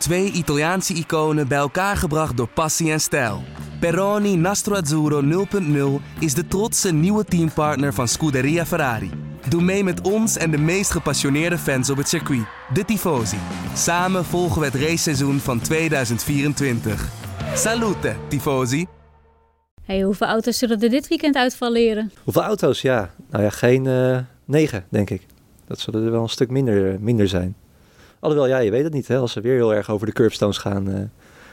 Twee Italiaanse iconen bij elkaar gebracht door passie en stijl. Peroni Nastro Azzurro 0.0 is de trotse nieuwe teampartner van Scuderia Ferrari. Doe mee met ons en de meest gepassioneerde fans op het circuit, de Tifosi. Samen volgen we het raceseizoen van 2024. Salute, Tifosi! Hey, hoeveel auto's zullen er dit weekend uitvallen? Hoeveel auto's? Ja, nou ja, geen uh, negen, denk ik. Dat zullen er wel een stuk minder, minder zijn. Alhoewel, ja, je weet het niet. Hè? Als ze weer heel erg over de curbstones gaan, uh,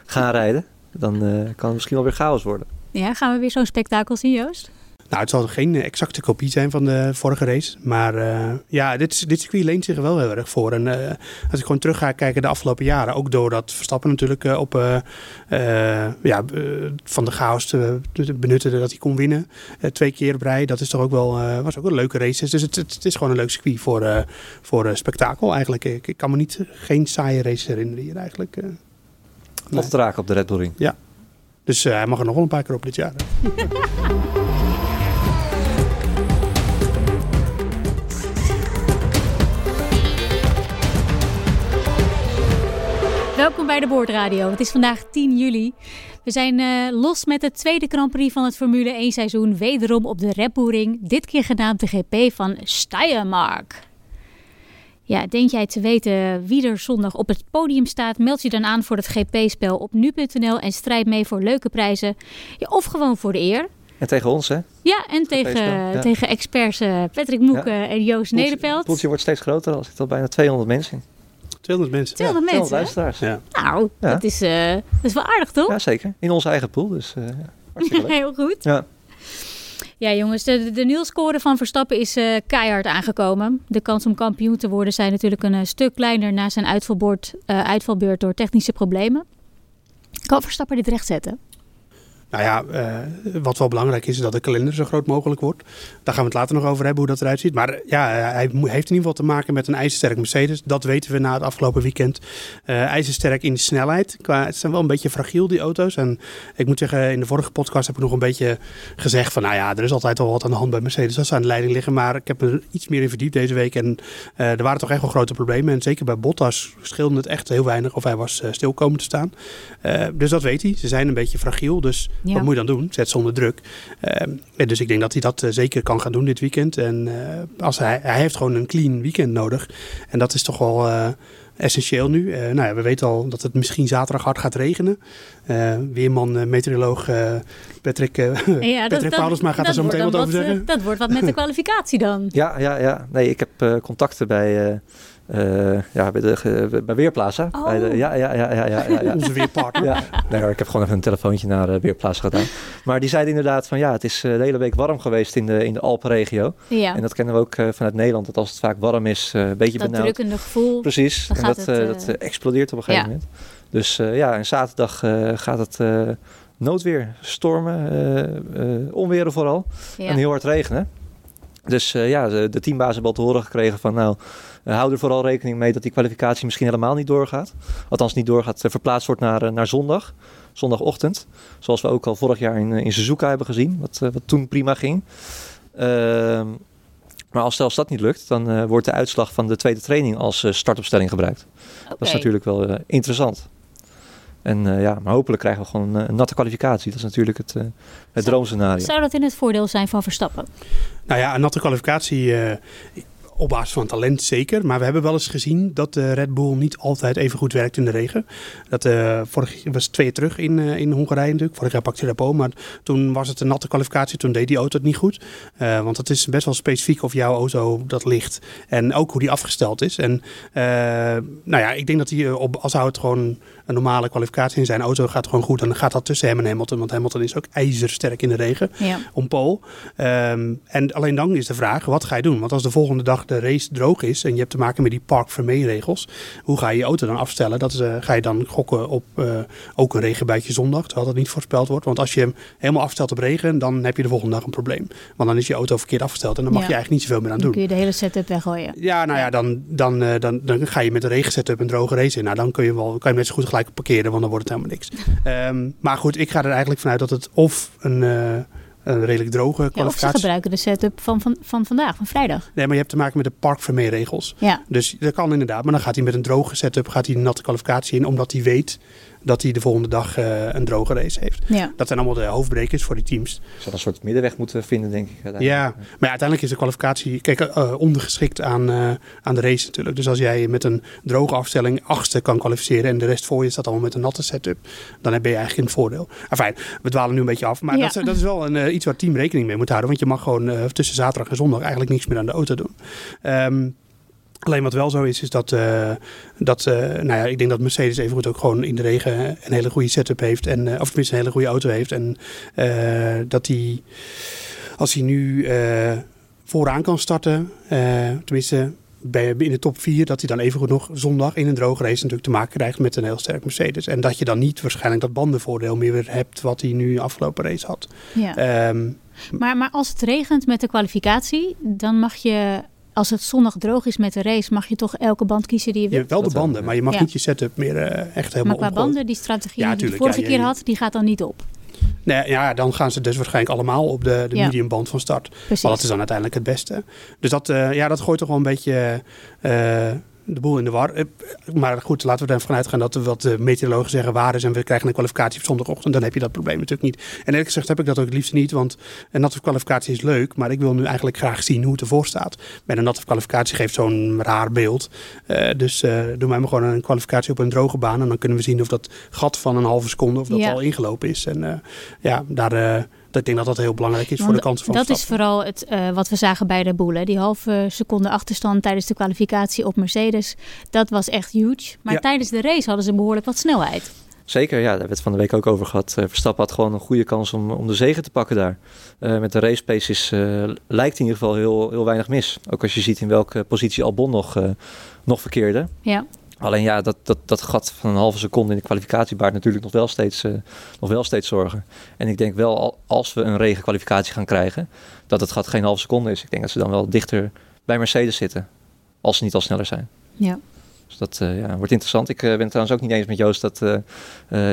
gaan rijden, dan uh, kan het misschien wel weer chaos worden. Ja, gaan we weer zo'n spektakel zien, Joost? Nou, het zal geen exacte kopie zijn van de vorige race. Maar uh, ja, dit, dit circuit leent zich er wel heel erg voor. En uh, als ik gewoon terug ga kijken de afgelopen jaren, ook doordat Verstappen natuurlijk uh, op, ja, van de chaos te, te, benutten dat hij kon winnen. twee keer op rij, dat is toch ook wel, was ook een leuke race. Dus het, het, het, is gewoon een leuk circuit voor, voor spektakel eigenlijk. Ik, ik, kan me niet geen saaie race herinneren hier eigenlijk. Tot nee. raken op de Red Bull Ring. Ja. Dus hij mag er nog wel een paar keer op dit jaar. Welkom bij de Boordradio. Het is vandaag 10 juli. We zijn uh, los met de tweede Grand Prix van het Formule 1 seizoen. Wederom op de Red Bull Ring. Dit keer genaamd de GP van Steiermark. Ja, denk jij te weten wie er zondag op het podium staat? Meld je dan aan voor het GP-spel op nu.nl en strijd mee voor leuke prijzen. Ja, of gewoon voor de eer. En tegen ons, hè? Ja, en tegen, ja. tegen experts uh, Patrick Moeken ja. en Joost Nederveld. Het poeltje wordt steeds groter. Al zit al bijna 200 mensen in. 200 mensen. 200 ja, mensen. 200 luisteraars. Ja. Nou, ja. Dat, is, uh, dat is wel aardig, toch? Ja, zeker. In onze eigen pool, dus uh, hartstikke leuk. Heel goed. Ja. Ja, jongens, de, de nulscore van Verstappen is uh, keihard aangekomen. De kans om kampioen te worden zijn natuurlijk een stuk kleiner na zijn uitvalbeurt, uitvalbeurt door technische problemen. Kan Verstappen dit rechtzetten? Nou ja, uh, wat wel belangrijk is, is dat de kalender zo groot mogelijk wordt. Daar gaan we het later nog over hebben, hoe dat eruit ziet. Maar ja, hij heeft in ieder geval te maken met een ijzersterk Mercedes. Dat weten we na het afgelopen weekend. Uh, ijzersterk in de snelheid. Qua, het zijn wel een beetje fragiel, die auto's. En ik moet zeggen, in de vorige podcast heb ik nog een beetje gezegd van... nou ja, er is altijd wel wat aan de hand bij Mercedes als ze aan de leiding liggen. Maar ik heb er iets meer in verdiept deze week. En er waren toch echt wel grote problemen. En zeker bij Bottas scheelde het echt heel weinig of hij was stil komen te staan. dus dat weet hij. Ze zijn een beetje fragiel, dus... Ja. Wat moet je dan doen? Zet ze onder druk. Uh, dus ik denk dat hij dat uh, zeker kan gaan doen dit weekend. En uh, als hij, hij heeft gewoon een clean weekend nodig. En dat is toch wel essentieel nu. nou ja, we weten al dat het misschien zaterdag hard gaat regenen. weerman, meteoroloog Patrick, ja, Patrick Paulusma gaat er zo meteen wat over zeggen. dat wordt wat met de kwalificatie dan. Ja, ja, ja. Nee, ik heb contacten bij... Uh, ja, bij, de, bij Weerplaza. Oh. Bij de, ja, ja, ja, ja, ja, ja, ja. Onze weerpartner. Ja. Nee, hoor, ik heb gewoon even een telefoontje naar uh, Weerplaza gedaan. Maar die zeiden inderdaad van ja, het is uh, de hele week warm geweest in de, in de Alpenregio. Ja. En dat kennen we ook vanuit Nederland, dat als het vaak warm is, een beetje dat benauwd. Dat drukkende gevoel. Precies, en dat, het, dat explodeert op een gegeven ja. moment. Dus ja, en zaterdag gaat het noodweer, stormen, onweren vooral. Ja. En heel hard regenen. Dus ja, de, de teambaas hebben al te horen gekregen van nou... Uh, hou er vooral rekening mee dat die kwalificatie misschien helemaal niet doorgaat. Althans niet doorgaat, uh, verplaatst wordt naar, uh, naar zondag. Zondagochtend. Zoals we ook al vorig jaar in, in Suzuka hebben gezien. Wat, wat toen prima ging. Ehm, maar als zelfs dat niet lukt, dan wordt de uitslag van de tweede training als startopstelling gebruikt. Okay. Dat is natuurlijk wel interessant. En ja, maar hopelijk krijgen we gewoon een natte kwalificatie. Dat is natuurlijk het, het droomscenario. Zou dat in het voordeel zijn van Verstappen? Nou ja, een natte kwalificatie op basis van talent zeker. Maar we hebben wel eens gezien dat de Red Bull niet altijd even goed werkt in de regen. Dat uh, vorig was twee jaar terug in, uh, in Hongarije natuurlijk. Vorig jaar pakte Repo, maar toen was het een natte kwalificatie. Toen deed die auto het niet goed. Uh, want het is best wel specifiek of jouw auto dat ligt. En ook hoe die afgesteld is. En nou ja, ik denk dat hij op, het gewoon een normale kwalificatie in zijn auto gaat gewoon goed. Dan gaat dat tussen hem en Hamilton. Want Hamilton is ook ijzersterk in de regen. Ja. Om pole. Um, en alleen dan is de vraag, wat ga je doen? Want als de volgende dag de race droog is en je hebt te maken met die park vermee regels, hoe ga je je auto dan afstellen? Dat is, uh, ga je dan gokken op uh, ook een regenbuitje zondag, terwijl dat niet voorspeld wordt. Want als je hem helemaal afstelt op regen, dan heb je de volgende dag een probleem. Want dan is je auto verkeerd afgesteld en dan mag Ja. je eigenlijk niet zoveel meer aan Dan doen. kun je de hele setup weggooien. Ja, nou ja, dan, dan, uh, dan, dan ga je met een regen setup een droge race in. Nou, dan kun je, wel, kan je net zo goed gelijk parkeren, want dan wordt het helemaal niks. um, maar goed, ik ga er eigenlijk vanuit dat het of een, uh, een redelijk droge Ja, of ze kwalificatie. gebruiken de setup van, van, van vandaag, van vrijdag. nee, maar je hebt te maken met de parkvermeerregels. Ja, Dus dat kan inderdaad. Maar dan gaat hij met een droge setup gaat hij een natte kwalificatie in. Omdat hij weet dat hij de volgende dag eh, een droge race heeft. ja. Dat zijn allemaal de hoofdbrekers voor die teams. Zal een soort middenweg moeten vinden, denk ik. Ja, maar ja, uiteindelijk is de kwalificatie kijk, eh, ondergeschikt aan, eh, aan de race natuurlijk. Dus als jij met een droge afstelling achtste kan kwalificeren en de rest voor je staat allemaal met een natte setup, dan heb je eigenlijk een voordeel. Enfin, we dwalen nu een beetje af, maar Ja. dat, is, dat is wel een, iets waar het team rekening mee moet houden. Want je mag gewoon tussen zaterdag en zondag eigenlijk niks meer aan de auto doen. Ehm, Alleen wat wel zo is, is dat, eh, dat eh, nou ja, ik denk dat Mercedes evengoed ook gewoon in de regen een hele goede setup heeft. En, eh, of tenminste een hele goede auto heeft. En dat hij, als hij nu vooraan kan starten, tenminste bij, in de top 4, dat hij dan evengoed nog zondag in een droge race natuurlijk te maken krijgt met een heel sterk Mercedes. En dat je dan niet waarschijnlijk dat bandenvoordeel meer weer hebt wat hij nu afgelopen race had. ja. Ehm, Maar, maar als het regent met de kwalificatie, dan mag je, als het zondag droog is met de race, mag je toch elke band kiezen die je je wil. hebt wel de banden, maar je mag Ja. niet je setup meer eh, echt helemaal Maar qua omgooien. banden, die strategie Ja, die je vorige ja, keer had, die gaat dan niet op. Nee, ja, dan gaan ze dus waarschijnlijk allemaal op de, de Ja. mediumband van start. Precies. Maar dat is dan uiteindelijk het beste. Dus dat, eh, ja, dat gooit toch wel een beetje eh, de boel in de war. Eh, Maar goed, laten we er even vanuit gaan dat er wat de meteorologen zeggen waar is. En we krijgen een kwalificatie op zondagochtend. Dan heb je dat probleem natuurlijk niet. En eerlijk gezegd heb ik dat ook het liefst niet. Want een natte kwalificatie is leuk. Maar ik wil nu eigenlijk graag zien hoe het ervoor staat. Met een natte kwalificatie geeft zo'n raar beeld. Eh, dus eh doe mij maar gewoon een kwalificatie op een droge baan. En dan kunnen we zien of dat gat van een halve seconde of dat Ja. al ingelopen is. En eh, ja, daar, eh, ik denk dat dat heel belangrijk is voor Want de kansen van dat is vooral het, eh, wat we zagen bij de Boel. hè. Die halve seconde achterstand tijdens de kwalificatie op Mercedes. Dat was echt huge. Maar Ja. tijdens de race hadden ze behoorlijk wat snelheid. Zeker, ja, daar hebben we het van de week ook over gehad. Eh, Verstappen had gewoon een goede kans om, om de zegen te pakken daar. Eh, met de race pace is, eh, lijkt in ieder geval heel, heel weinig mis. Ook als je ziet in welke positie Albon nog, eh, nog verkeerde. Ja, Alleen ja, dat, dat, dat gat van een halve seconde in de kwalificatie baart natuurlijk nog wel steeds, eh, nog wel steeds zorgen. En ik denk wel, al- als we een regenkwalificatie gaan krijgen, dat het gat geen halve seconde is. Ik denk dat ze dan wel dichter bij Mercedes zitten. Als ze niet al sneller zijn. ja. Dus dat eh, ja, wordt interessant. Ik eh, ben het trouwens ook niet eens met Joost. Dat,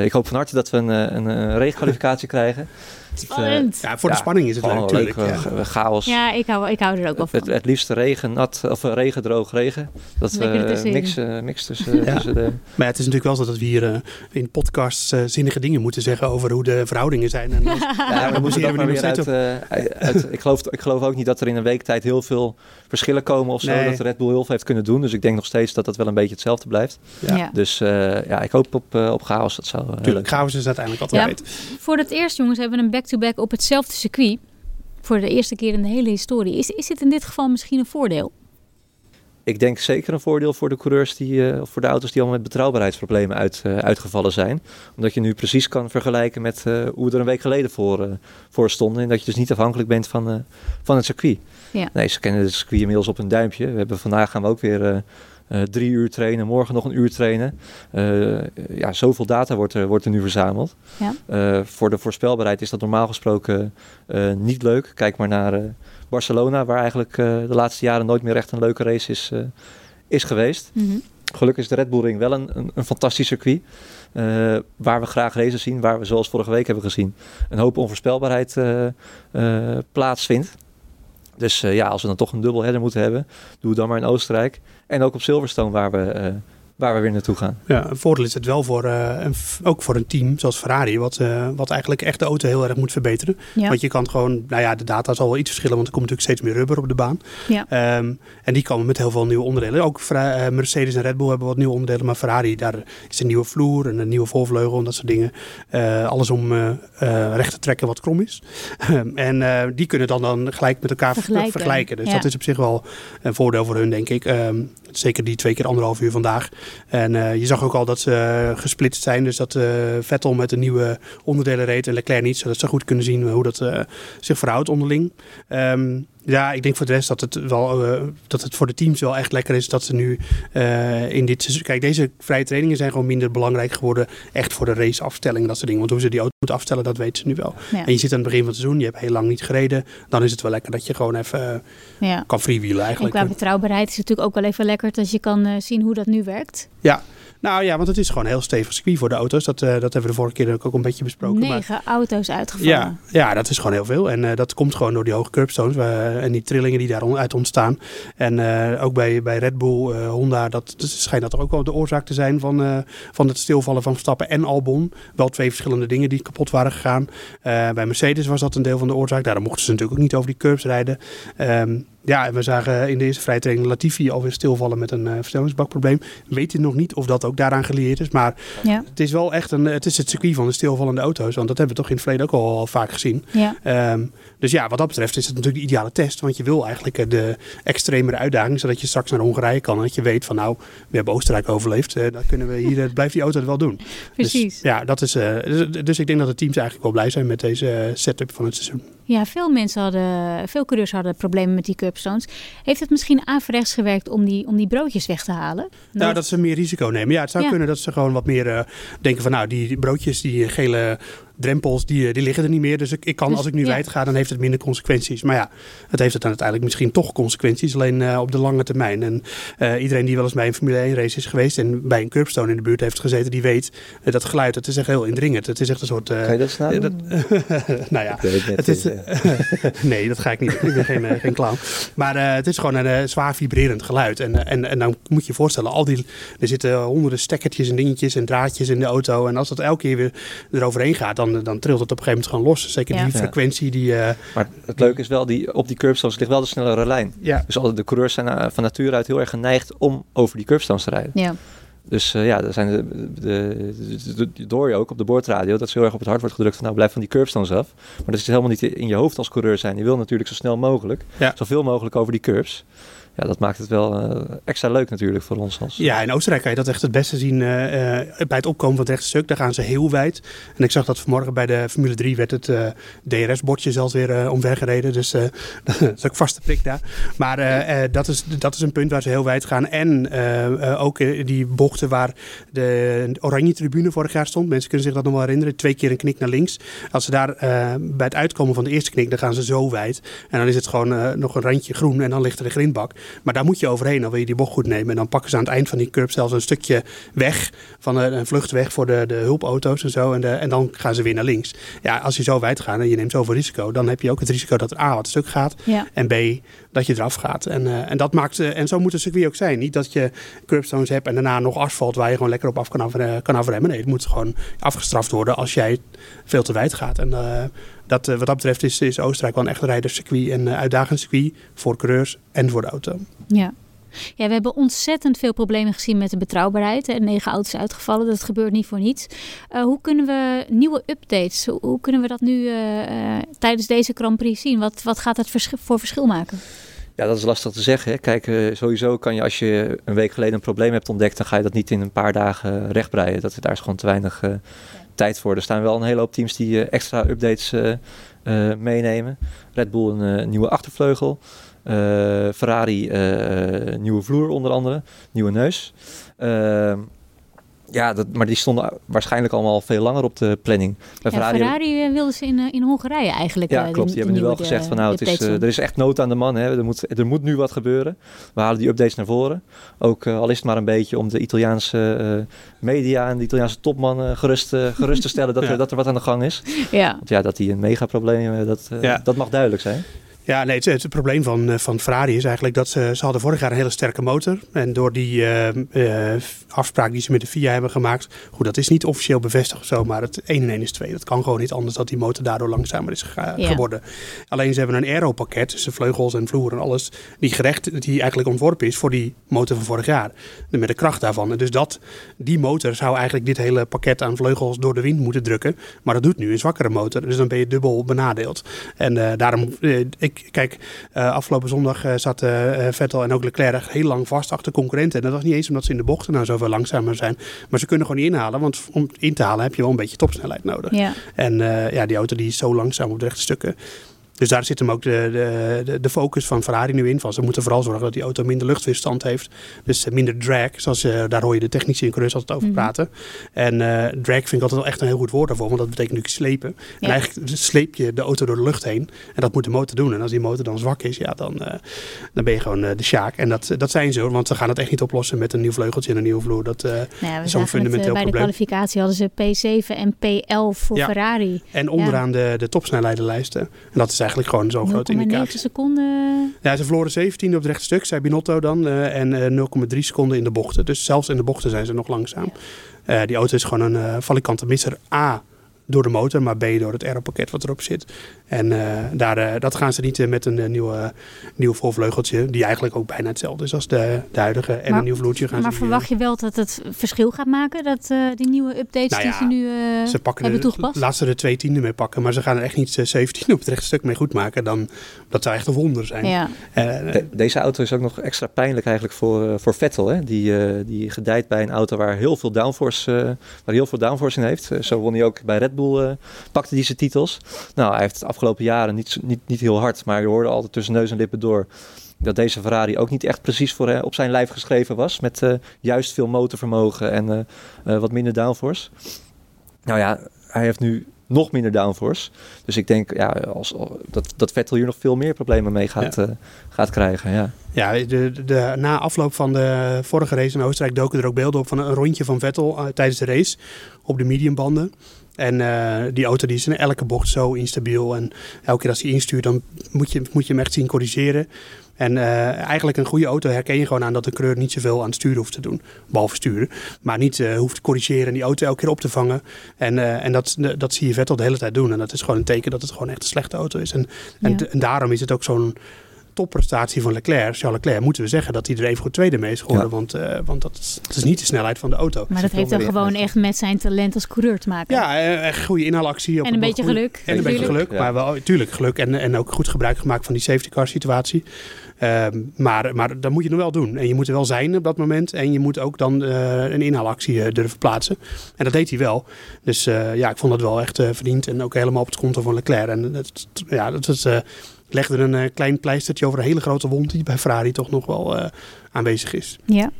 ik hoop van harte dat we een, een, een regenkwalificatie krijgen. Spannend. Ja, voor de spanning is het leuk natuurlijk. leuk, eh, chaos. Ja, ik hou, ik hou er ook wel Het, van. het liefst regen, nat, of eh, regen, droog, regen. Dat mix, eh, mix tussen, Ja. tussen de... Maar ja, het is natuurlijk wel zo dat we hier eh, in podcasts eh, zinnige dingen moeten zeggen over hoe de verhoudingen zijn. En als- Ja, moeten we uit, eh, uit, ik, geloof, ik geloof ook niet dat er in een week tijd heel veel verschillen komen of zo. Nee. Dat Red Bull heel veel heeft kunnen doen. Dus ik denk nog steeds dat dat wel een beetje hetzelfde blijft. Ja. Ja. Dus eh, ja, ik hoop op, eh, op chaos. Dat zou, eh, Tuurlijk, leuk chaos is uiteindelijk altijd Ja. Voor het eerst, jongens, hebben we een back-to-back op hetzelfde circuit. Voor de eerste keer in de hele historie. Is, is dit in dit geval misschien een voordeel? Ik denk zeker een voordeel voor de coureurs die, eh, of voor de auto's die allemaal met betrouwbaarheidsproblemen uit, eh, uitgevallen zijn. Omdat je nu precies kan vergelijken met eh, hoe we er een week geleden voor, voor stonden. En dat je dus niet afhankelijk bent van, van het circuit. Ja. Nee, ze kennen het circuit inmiddels op een duimpje. We hebben vandaag gaan we ook weer eh, eh, drie uur trainen, morgen nog een uur trainen. Eh, ja, zoveel data wordt er, wordt er nu verzameld. Ja. Eh, voor de voorspelbaarheid is dat normaal gesproken eh, niet leuk. Kijk maar naar eh, Barcelona, waar eigenlijk eh, de laatste jaren nooit meer echt een leuke race is, eh, is geweest. Mhm. Gelukkig is de Red Bull Ring wel een, een, een fantastisch circuit. eh, waar we graag races zien, waar we zoals vorige week hebben gezien, een hoop onvoorspelbaarheid eh, eh, plaatsvindt. Dus eh, ja, als we dan toch een dubbel header moeten hebben, doe het dan maar in Oostenrijk. En ook op Silverstone, waar we, eh, waar we weer naartoe gaan. Ja, een voordeel is het wel voor, eh, een, f- ook voor een team zoals Ferrari, wat, eh, wat eigenlijk echt de auto heel erg moet verbeteren. Ja. Want je kan gewoon, nou ja, de data zal wel iets verschillen, want er komt natuurlijk steeds meer rubber op de baan. Ja. Ehm, en die komen met heel veel nieuwe onderdelen. Ook eh, Mercedes en Red Bull hebben wat nieuwe onderdelen, maar Ferrari, daar is een nieuwe vloer en een nieuwe voorvleugel en dat soort dingen. Eh, alles om eh, eh, recht te trekken wat krom is. en eh, die kunnen dan, dan gelijk met elkaar ver- Vergelijken. vergelijken. Dus Ja. dat is op zich wel een voordeel voor hun, denk ik. Ehm, zeker die twee keer anderhalf uur vandaag. En eh, je zag ook al dat ze eh, gesplitst zijn. Dus dat eh, Vettel met de nieuwe onderdelen reed en Leclerc niet. Zodat ze goed kunnen zien hoe dat zich verhoudt onderling. Ehm, ja, ik denk voor de rest dat het wel eh, dat het voor de teams wel echt lekker is dat ze nu eh, in dit seizoen. Kijk, deze vrije trainingen zijn gewoon minder belangrijk geworden. Echt voor de raceafstelling en dat soort dingen. Want hoe ze die auto moeten afstellen, dat weten ze nu wel. Ja. En je zit aan het begin van het seizoen, je hebt heel lang niet gereden. Dan is het wel lekker dat je gewoon even ja. kan freewheelen En eigenlijk. qua betrouwbaarheid is het natuurlijk ook wel even lekker dat je kan eh, zien hoe dat nu werkt. Ja, Nou ja, want het is gewoon een heel stevig circuit voor de auto's. Dat, dat hebben we de vorige keer ook een beetje besproken. Negen auto's uitgevallen. Ja, ja, dat is gewoon heel veel. En dat komt gewoon door die hoge curbstones en die trillingen die daaruit ontstaan. En ook bij, bij Red Bull, Honda, dat, dat schijnt dat er ook wel de oorzaak te zijn van, van het stilvallen van Verstappen en Albon. Wel twee verschillende dingen die kapot waren gegaan. bij Mercedes was dat een deel van de oorzaak. Daarom mochten ze natuurlijk ook niet over die curbs rijden. Ehm, ja, en we zagen in de eerste vrije training Latifi alweer stilvallen met een uh, versnellingsbakprobleem. Weet je nog niet of dat ook daaraan geleerd is. Maar ja. het is wel echt een, het is het circuit van de stilvallende auto's. Want dat hebben we toch in het verleden ook al, al vaak gezien. Ja. Ehm, dus ja, wat dat betreft is het natuurlijk de ideale test. Want je wil eigenlijk eh, de extremere uitdaging. Zodat je straks naar Hongarije kan. En dat je weet van nou, we hebben Oostenrijk overleefd. Uh, dan kunnen we hier, blijft die auto het wel doen. Precies. Dus, ja, dat is, dus, dus, ik denk dat de teams eigenlijk wel blij zijn met deze setup van het seizoen. Ja, veel mensen hadden, veel coureurs hadden problemen met die curbstones. Heeft het misschien averechts gewerkt om die, om die broodjes weg te halen? Nou, dat ze meer risico nemen. Ja, het zou kunnen dat ze gewoon wat meer uh, denken van nou, die broodjes, die gele drempels, die, die liggen er niet meer. Dus ik, ik kan, dus, als ik nu ja. wijd ga, dan heeft het minder consequenties. Maar ja, het heeft het dan uiteindelijk misschien toch consequenties, alleen uh, op de lange termijn. En uh, iedereen die wel eens bij een Formule 1 race is geweest en bij een curbstone in de buurt heeft gezeten, die weet uh, dat geluid, het is echt heel indringend. Het is echt een soort... kan je dat snel dat, Nou ja, het is, nee, dat ga ik niet. ik ben geen, geen clown. Maar het is gewoon een zwaar vibrerend geluid. En, en, en dan moet je je voorstellen, al die, er zitten honderden stekkertjes en dingetjes en draadjes in de auto. En als dat elke keer weer eroverheen gaat, dan, dan trilt het op een gegeven moment gewoon los. Zeker die frequentie die... Uh, maar het leuke is wel, die, op die curbstones ligt wel de snellere lijn. Ja. Dus alle de coureurs zijn uh, van nature uit heel erg geneigd om over die curbstones te rijden. Ja. Dus uh, ja, daar zijn de, de, de, door je ook op de boordradio dat ze heel erg op het hart wordt gedrukt van nou blijf van die curbstones af. Maar dat is helemaal niet in je hoofd als coureur zijn. Je wil natuurlijk zo snel mogelijk, ja. zoveel mogelijk over die curbs ja, dat maakt het wel uh, extra leuk natuurlijk voor ons. Als... Ja, in Oostenrijk kan je dat echt het beste zien uh, bij het opkomen van het rechte stuk. Daar gaan ze heel wijd. En ik zag dat vanmorgen bij de Formule 3 werd het DRS-bordje zelfs weer omvergereden. Dus dat is ook vaste prik daar. Maar dat, is, dat is een punt waar ze heel wijd gaan. En ook die bochten waar de oranje tribune vorig jaar stond. Mensen kunnen zich dat nog wel herinneren. Twee keer een knik naar links. Als ze daar bij het uitkomen van de eerste knik, dan gaan ze zo wijd. En dan is het gewoon nog een randje groen en dan ligt er de grindbak. Maar daar moet je overheen, dan wil je die bocht goed nemen. En dan pakken ze aan het eind van die curb zelfs een stukje weg, van een, een vlucht weg voor de, de hulpauto's en zo. En, de, en dan gaan ze weer naar links. Ja, als je zo wijd gaat en je neemt zoveel risico, dan heb je ook het risico dat er A wat stuk gaat en B dat je eraf gaat. En, uh, en, dat maakt, uh, en zo moet het circuit ook zijn. Niet dat je curbstones hebt en daarna nog asfalt waar je gewoon lekker op af kan, af, kan afremmen. Nee, het moet gewoon afgestraft worden als jij veel te wijd gaat. En dat, wat dat betreft is, is Oostenrijk wel een echt rijderscircuit en uitdagend circuit voor coureurs en voor de auto. Ja. Ja, we hebben ontzettend veel problemen gezien met de betrouwbaarheid. En negen auto's uitgevallen, dat gebeurt niet voor niets. Uh, hoe kunnen we nieuwe updates, hoe, kunnen we dat nu tijdens deze Grand Prix zien? Wat, wat gaat dat voor verschil maken? Ja, dat is lastig te zeggen. Hè. Kijk, sowieso kan je als je een week geleden een probleem hebt ontdekt, dan ga je dat niet in een paar dagen rechtbreien. Dat, daar is gewoon te weinig ja. tijd voor. Er staan wel een hele hoop teams die extra updates meenemen. Red Bull een nieuwe achtervleugel. Ferrari, nieuwe vloer onder andere, nieuwe neus. Ja, dat, maar die stonden waarschijnlijk allemaal veel langer op de planning. Bij ja, Ferrari, Ferrari wilden ze in, in Hongarije eigenlijk. Ja, klopt. Die, hebben nu wel gezegd van nou, het is, er is echt nood aan de man. Hè. Er, moet, er moet nu wat gebeuren. We halen die updates naar voren. Ook al is het maar een beetje om de Italiaanse media en de Italiaanse topman gerust, gerust te stellen dat, ja. er, dat er wat aan de gang is. Ja. Want ja, dat die een megaprobleem, dat, ja. dat mag duidelijk zijn. Ja, nee, het, het, probleem van, eh, van Ferrari is eigenlijk dat ze, ze hadden vorig jaar een hele sterke motor. En door die uh, uh, afspraak die ze met de FIA hebben gemaakt. Goed, dat is niet officieel bevestigd of zo, maar het 1 en 1 is 2. Dat kan gewoon niet anders dat die motor daardoor langzamer is geworden. Alleen ze hebben een aero-pakket, dus de vleugels en vloer en alles, die gerecht, die eigenlijk ontworpen is voor die motor van vorig jaar. Met de kracht daarvan. En dus dat, die motor zou eigenlijk dit hele pakket aan vleugels door de wind moeten drukken. Maar dat doet nu een zwakkere motor. Dus dan ben je dubbel benadeeld. En daarom, ik kijk, uh, afgelopen zondag uh, zaten uh, Vettel en ook Leclerc heel lang vast achter concurrenten. En dat was niet eens omdat ze in de bochten nou zoveel langzamer zijn. Maar ze kunnen gewoon niet inhalen, want om in te halen heb je wel een beetje topsnelheid nodig. Ja. En ja, die auto die is zo langzaam op de rechte stukken. Dus daar zit hem ook de, de, de focus van Ferrari nu in. Van ze moeten vooral zorgen dat die auto minder luchtweerstand heeft. Dus minder drag. Zoals, daar hoor je de technische ingenieurs altijd over mhm. praten. En drag vind ik altijd wel echt een heel goed woord daarvoor. Want dat betekent natuurlijk slepen. En eigenlijk sleep je de auto door de lucht heen. En dat moet de motor doen. En als die motor dan zwak is, ja, dan, dan ben je gewoon de sjaak. En dat, dat zijn ze Want ze gaan het echt niet oplossen met een nieuw vleugeltje en een nieuwe vloer. Dat nou ja, is zo'n fundamenteel probleem. Bij de kwalificatie hadden ze P7 en P11 voor Ferrari. En onderaan de, de topsnelheidenlijsten. En dat is eigenlijk gewoon zo'n grote indicatie. seconden. Ja, ze verloren 17 op het rechtstuk, zei Binotto dan. Uh, en 0,3 seconden in de bochten. Dus zelfs in de bochten zijn ze nog langzaam. Uh, die auto is gewoon een valikante misser A door de motor, maar B door het aeropakket wat erop zit. En uh, daar, uh, dat gaan ze niet uh, met een nieuwe, nieuw voorvleugeltje, die eigenlijk ook bijna hetzelfde is als de, de huidige. En maar, een nieuw vloertje gaan maar ze verwacht je wel dat het verschil gaat maken, dat die nieuwe updates nou ja, die ze nu ze pakken hebben de, toegepast? Laat ze er twee tienden mee pakken, maar ze gaan er echt niet 17 op het rechtstuk mee goed maken. Dan, dat zou echt een wonder zijn. Ja. De, deze auto is ook nog extra pijnlijk eigenlijk voor, voor Vettel. Hè? Die, die gedijt bij een auto waar heel veel downforce, waar heel veel downforce in heeft. zo won hij ook bij Red Bull pakte hij zijn titels. Nou, hij heeft afgelopen jaren niet, niet, niet heel hard, maar je hoorde altijd tussen neus en lippen door dat deze Ferrari ook niet echt precies voor, hè, op zijn lijf geschreven was. Met uh, juist veel motorvermogen en uh, uh, wat minder downforce. Nou ja, hij heeft nu nog minder downforce. Dus ik denk ja, als, dat, dat Vettel hier nog veel meer problemen mee gaat, ja. gaat krijgen. Ja, ja de, de, na afloop van de vorige race in Oostenrijk doken er ook beelden op van een rondje van Vettel tijdens de race op de mediumbanden. En uh, die auto die is in elke bocht zo instabiel. En elke keer als hij instuurt, dan moet je, moet je hem echt zien corrigeren. En uh, eigenlijk een goede auto herken je gewoon aan dat de coureur niet zoveel aan het sturen hoeft te doen. Behalve sturen. Maar niet uh, hoeft te corrigeren en die auto elke keer op te vangen. En, en dat, dat zie je Vettel de hele tijd doen. En dat is gewoon een teken dat het gewoon echt een slechte auto is. En, ja. en, en daarom is het ook zo'n topprestatie van Leclerc, Charles Leclerc, moeten we zeggen dat hij er even goed tweede mee is geworden. Ja. Want, uh, want dat, is, dat is niet de snelheid van de auto. Maar dat heeft dan gewoon echt met zijn talent als coureur te maken. Ja, echt goede inhaalactie. Op en een beetje goede, geluk. En een beetje geluk, ja. maar wel, tuurlijk geluk. En, en ook goed gebruik gemaakt van die safety car situatie. Um, maar, maar dat moet je nog wel doen. En je moet er wel zijn op dat moment. En je moet ook dan uh, een inhaalactie uh, durven plaatsen. En dat deed hij wel. Dus uh, ja, ik vond dat wel echt verdiend. En ook helemaal op het konto van Leclerc. En dat, ja, dat is legde een uh, klein pleistertje over een hele grote wond die bij Ferrari toch nog wel uh, aanwezig is. Ja.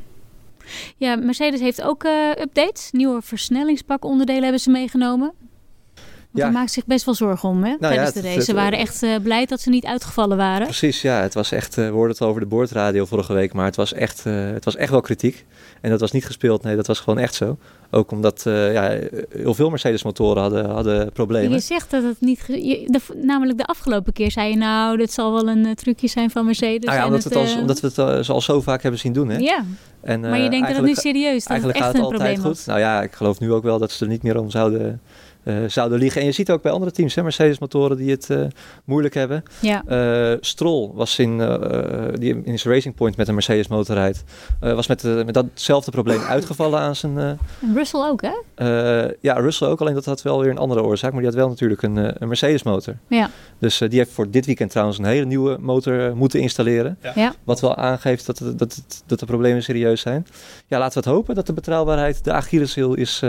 Ja, Mercedes heeft ook uh, updates. Nieuwe versnellingsbakonderdelen hebben ze meegenomen. Want ja. maakt zich best wel zorgen om hè, nou tijdens ja, de race. Ze waren echt uh, blij dat ze niet uitgevallen waren. Precies, ja. Het was echt, uh, we hoorden het over de boordradio vorige week, maar het was, echt, uh, het was echt wel kritiek. En dat was niet gespeeld, nee, dat was gewoon echt zo. Ook omdat ja, heel veel Mercedes-motoren hadden, hadden problemen. Je zegt dat het niet... Je, de, namelijk de afgelopen keer zei je nou, dit zal wel een trucje zijn van Mercedes. Nou ja, omdat, het, het als, omdat we het al zo vaak hebben zien doen. Hè? Ja, en, maar je denkt dat het nu serieus dat eigenlijk het echt gaat het altijd goed. Nou ja, ik geloof nu ook wel dat ze er niet meer om zouden zouden liggen. En je ziet ook bij andere teams, hè, Mercedes-motoren die het uh, moeilijk hebben. Ja. Uh, Stroll was in, die in zijn Racing Point met een Mercedes-motor rijdt, was met, met datzelfde probleem uitgevallen aan zijn... en Russell ook, hè? ja, Russell ook, alleen dat had wel weer een andere oorzaak. Maar die had wel natuurlijk een, een Mercedes-motor. Ja. Dus die heeft voor dit weekend trouwens een hele nieuwe motor moeten installeren. Ja. Ja. Wat wel aangeeft dat, dat, dat, dat de problemen serieus zijn. Ja, laten we het hopen dat de betrouwbaarheid de Achilleshiel is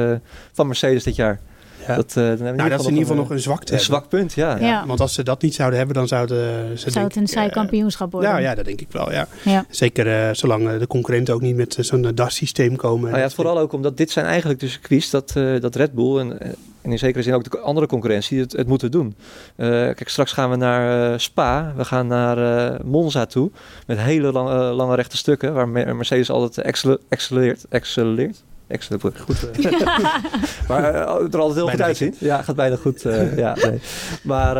van Mercedes dit jaar. Ja. Dat, uh, nou, dat is in ieder geval nog een zwakte. Een zwak punt, ja. ja. ja. Want als ze dat niet zouden hebben, dan zouden ze. Zou het een saai kampioenschap worden? Ja, ja, dat denk ik wel. Ja. ja. Zeker uh, zolang de concurrenten ook niet met zo'n DAS-systeem komen. Nou ja, vooral ook omdat dit zijn eigenlijk de circuits dat, uh, dat Red Bull en, en in zekere zin ook de andere concurrentie het, het moeten doen. kijk, straks gaan we naar Spa, we gaan naar Monza toe met hele lange, lange rechte stukken waar Mercedes altijd accelereert. accelereert Excellent. Goed. Uh. maar uh, er altijd heel bijna goed uitziet. Ja, gaat bijna goed. Uh, ja, nee. Maar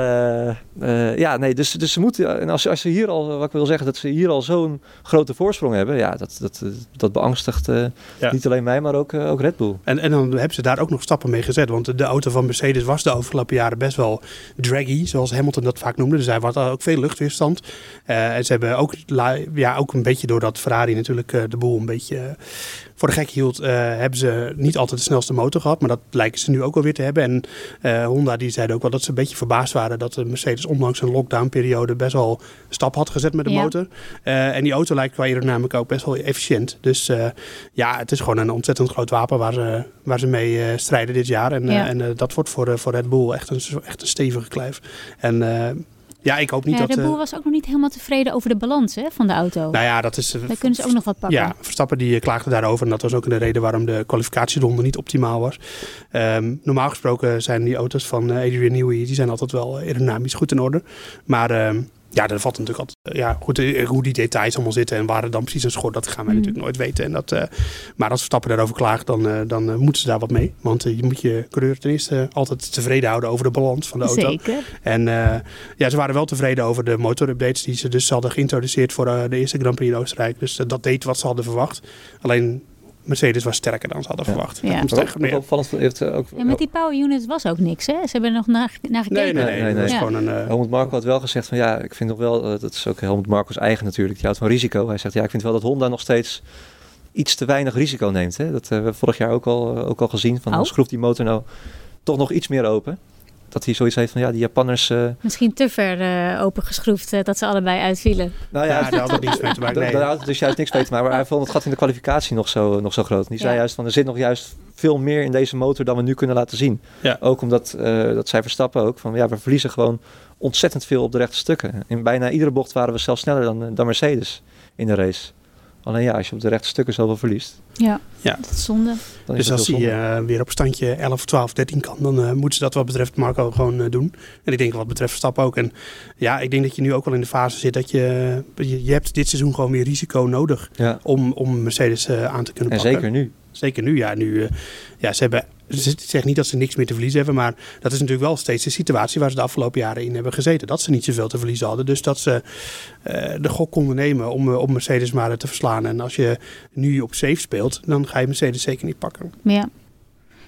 ja, nee, dus, dus ze moeten. En als, als ze hier al, wat ik wil zeggen, dat ze hier al zo'n grote voorsprong hebben, ja, dat, dat, dat beangstigt ja. niet alleen mij, maar ook, ook Red Bull. En, en dan hebben ze daar ook nog stappen mee gezet. Want de auto van Mercedes was de afgelopen jaren best wel draggy, zoals Hamilton dat vaak noemde. Dus hij had ook veel luchtweerstand. en ze hebben ook, ja, ook een beetje doordat Ferrari natuurlijk de boel een beetje voor de gek hield, uh, hebben ze niet altijd de snelste motor gehad. Maar dat lijken ze nu ook alweer te hebben. En uh, Honda die zeiden ook wel dat ze een beetje verbaasd waren dat de Mercedes ondanks een lockdownperiode best wel stap had gezet met de ja. motor. Uh, en die auto lijkt qua aerodynamica ook best wel efficiënt. Dus ja, het is gewoon een ontzettend groot wapen waar ze, waar ze mee strijden dit jaar. En, ja. en dat wordt voor, voor Red Bull echt een, echt een stevige kluif. En Ja, ik hoop niet ja, dat... de eh, Boer was ook nog niet helemaal tevreden over de balans hè, van de auto. nou ja, dat is... eh, Daar kunnen ze ook nog wat pakken. Ja, Verstappen die eh, klaagde daarover. En dat was ook de reden waarom de kwalificatieronde niet optimaal was. Ehm, normaal gesproken zijn die auto's van eh, Adrian Newey... die zijn altijd wel aerodynamisch goed in orde. Maar ehm, ja, dat valt natuurlijk altijd... eh, ja, goed, eh, hoe die details allemaal zitten... en waar het dan precies een schort... dat gaan wij Mhm. natuurlijk nooit weten. En dat, eh, maar als Verstappen daarover klaagt... dan, dan moeten ze daar wat mee. Want je moet je coureur ten eerste altijd tevreden houden... over de balans van de auto. Zeker. En ja, ze waren wel tevreden over de motorupdates die ze dus hadden geïntroduceerd voor de eerste Grand Prix in Oostenrijk. Dus dat deed wat ze hadden verwacht. Alleen Mercedes was sterker dan ze hadden Ja. verwacht. Ja. Komt opvallend heeft eh, ook... Ja, met die power unit was ook niks, hè? Ze hebben er nog naar, naar gekeken. Nee, nee, nee. Nee, nee, Dat is nee. gewoon een... eh, Helmut Marko had wel gezegd van ja, ik vind nog wel, eh, dat is ook Helmut Marco's eigen natuurlijk, die houdt van risico. Hij zegt ja, ik vind wel dat Honda nog steeds iets te weinig risico neemt. Hè? Dat hebben we vorig jaar ook al, ook al gezien. Van Oh. schroeft die motor nou toch nog iets meer open. Dat hij zoiets heeft van ja, die Japanners... eh, Misschien te ver eh, opengeschroefd eh, dat ze allebei uitvielen. nou ja, ja, daar had het niets mee te maken. Daar Nee. daar houdt het dus juist niks mee te maken. Maar hij vond het gat in de kwalificatie nog zo, nog zo groot. En die zei juist van er zit nog juist veel meer in deze motor dan we nu kunnen laten zien. Ja. Ook omdat, eh, dat zij verstappen ook, van ja, we verliezen gewoon ontzettend veel op de rechte stukken. In bijna iedere bocht waren we zelfs sneller dan, dan Mercedes in de race. Alleen ja, als je op de rechte stukken zoveel verliest, Ja, Ja. dat is zonde. is Dus als hij eh, weer op standje 11, 12, 13 kan, dan eh, moeten ze dat wat betreft Marco gewoon eh, doen. En ik denk wat betreft Verstappen ook. En ja, ik denk dat je nu ook wel in de fase zit dat je, je, je hebt dit seizoen gewoon weer risico nodig Ja, om, om Mercedes eh, aan te kunnen en pakken. zeker nu. Zeker nu, ja. Nu, eh, ja ze hebben, ze- ik zeg niet dat ze niks meer te verliezen hebben, maar dat is natuurlijk wel steeds de situatie waar ze de afgelopen jaren in hebben gezeten. Dat ze niet zoveel te verliezen hadden. Dus dat ze eh, de gok konden nemen om, eh, om Mercedes maar eh, te verslaan. En als je nu op safe speelt, dan ga je Mercedes zeker niet pakken. Ja.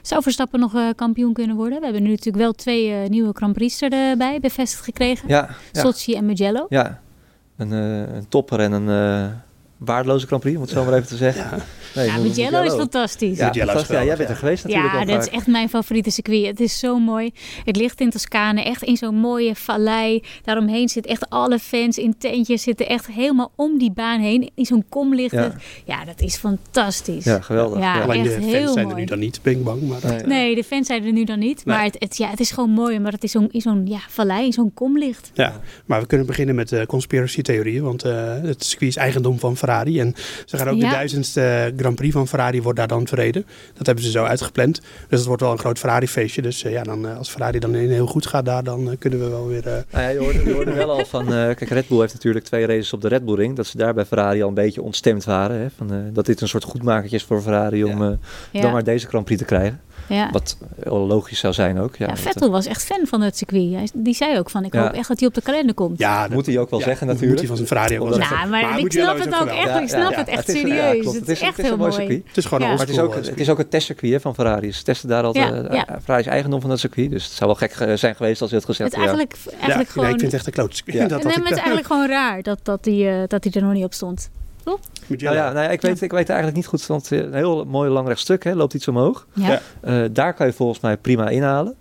Zou Verstappen nog eh, kampioen kunnen worden? We hebben nu natuurlijk wel twee eh, nieuwe Grand Prix erbij bevestigd gekregen. Ja, ja, Sochi en Mugello. ja. Een, eh, een topper en een eh, waardeloze Grand Prix, om het zo maar even te zeggen. Ja. Nee, Ja, Mugello is fantastisch. Ja, Mugello is ja, jij bent er geweest natuurlijk Ja, dat is echt mijn favoriete circuit. Het is zo mooi. Het ligt in Toscane, echt in zo'n mooie vallei. Daaromheen zitten echt alle fans in tentjes, zitten echt helemaal om die baan heen. In zo'n kom ligt Ja. het. Ja, dat is fantastisch. Ja, geweldig. Ja. Alleen de fans heel zijn er nu dan niet bing bang. Maar dat, Nee. eh, Nee, de fans zijn er nu dan niet. Nee. Maar het, het, ja, het is gewoon mooi, omdat het in zo'n in zo'n ja, vallei, in zo'n kom ligt. Ja, maar we kunnen beginnen met de conspiracy theorieën. Want eh, het circuit is eigendom van Ferrari. En ze gaan ook Ja. de duizendste Grand Prix van Ferrari wordt daar dan verreden. Dat hebben ze zo uitgepland. Dus het wordt wel een groot Ferrari feestje. Dus eh, ja, dan, eh, als Ferrari dan in heel goed gaat daar, dan eh, kunnen we wel weer... eh, Nou ja, je hoorde, je hoorde wel al van, eh, kijk Red Bull heeft natuurlijk twee races op de Red Bull Ring. Dat ze daar bij Ferrari al een beetje ontstemd waren. Hè, van, eh, dat dit een soort goedmakertje is voor Ferrari om eh, Ja, dan maar deze Grand Prix te krijgen. Ja. Wat heel logisch zou zijn ook. Ja, Ja, Vettel was echt fan van het circuit. Hij- Die zei ook van, ik Ja. hoop echt dat hij op de kalender komt. ja, dat moet hij ook wel ja, zeggen natuurlijk. Moet hij van zijn Ferrari ook wel zeggen. Nou, maar, ik Mugello snap het ook echt. ik snap ja, het echt het is- ja, serieus. het is echt een heel mooi. Het is gewoon Ja. een Maar het is, ook, oldschool, eh, het is ook een testcircuit van Ferrari. Ze testen daar. Ja, eh, ja. eh, Ferrari is eigendom van dat circuit. Dus het zou wel gek eh, zijn geweest als ze het gezegd Het is hadden. eigenlijk, Ja, eigenlijk gewoon... ik vind het echt een kloot circuit. Nee, had maar ik, het is eh, eigenlijk gewoon raar dat, dat, hij, eh, dat hij er nog niet op stond. Nou ja, nou ja, ik, weet, ik weet eigenlijk niet goed. Want eh, een heel mooi lang rechtstuk hè, loopt iets omhoog. Ja. Ja. Eh, daar kan je volgens mij prima inhalen.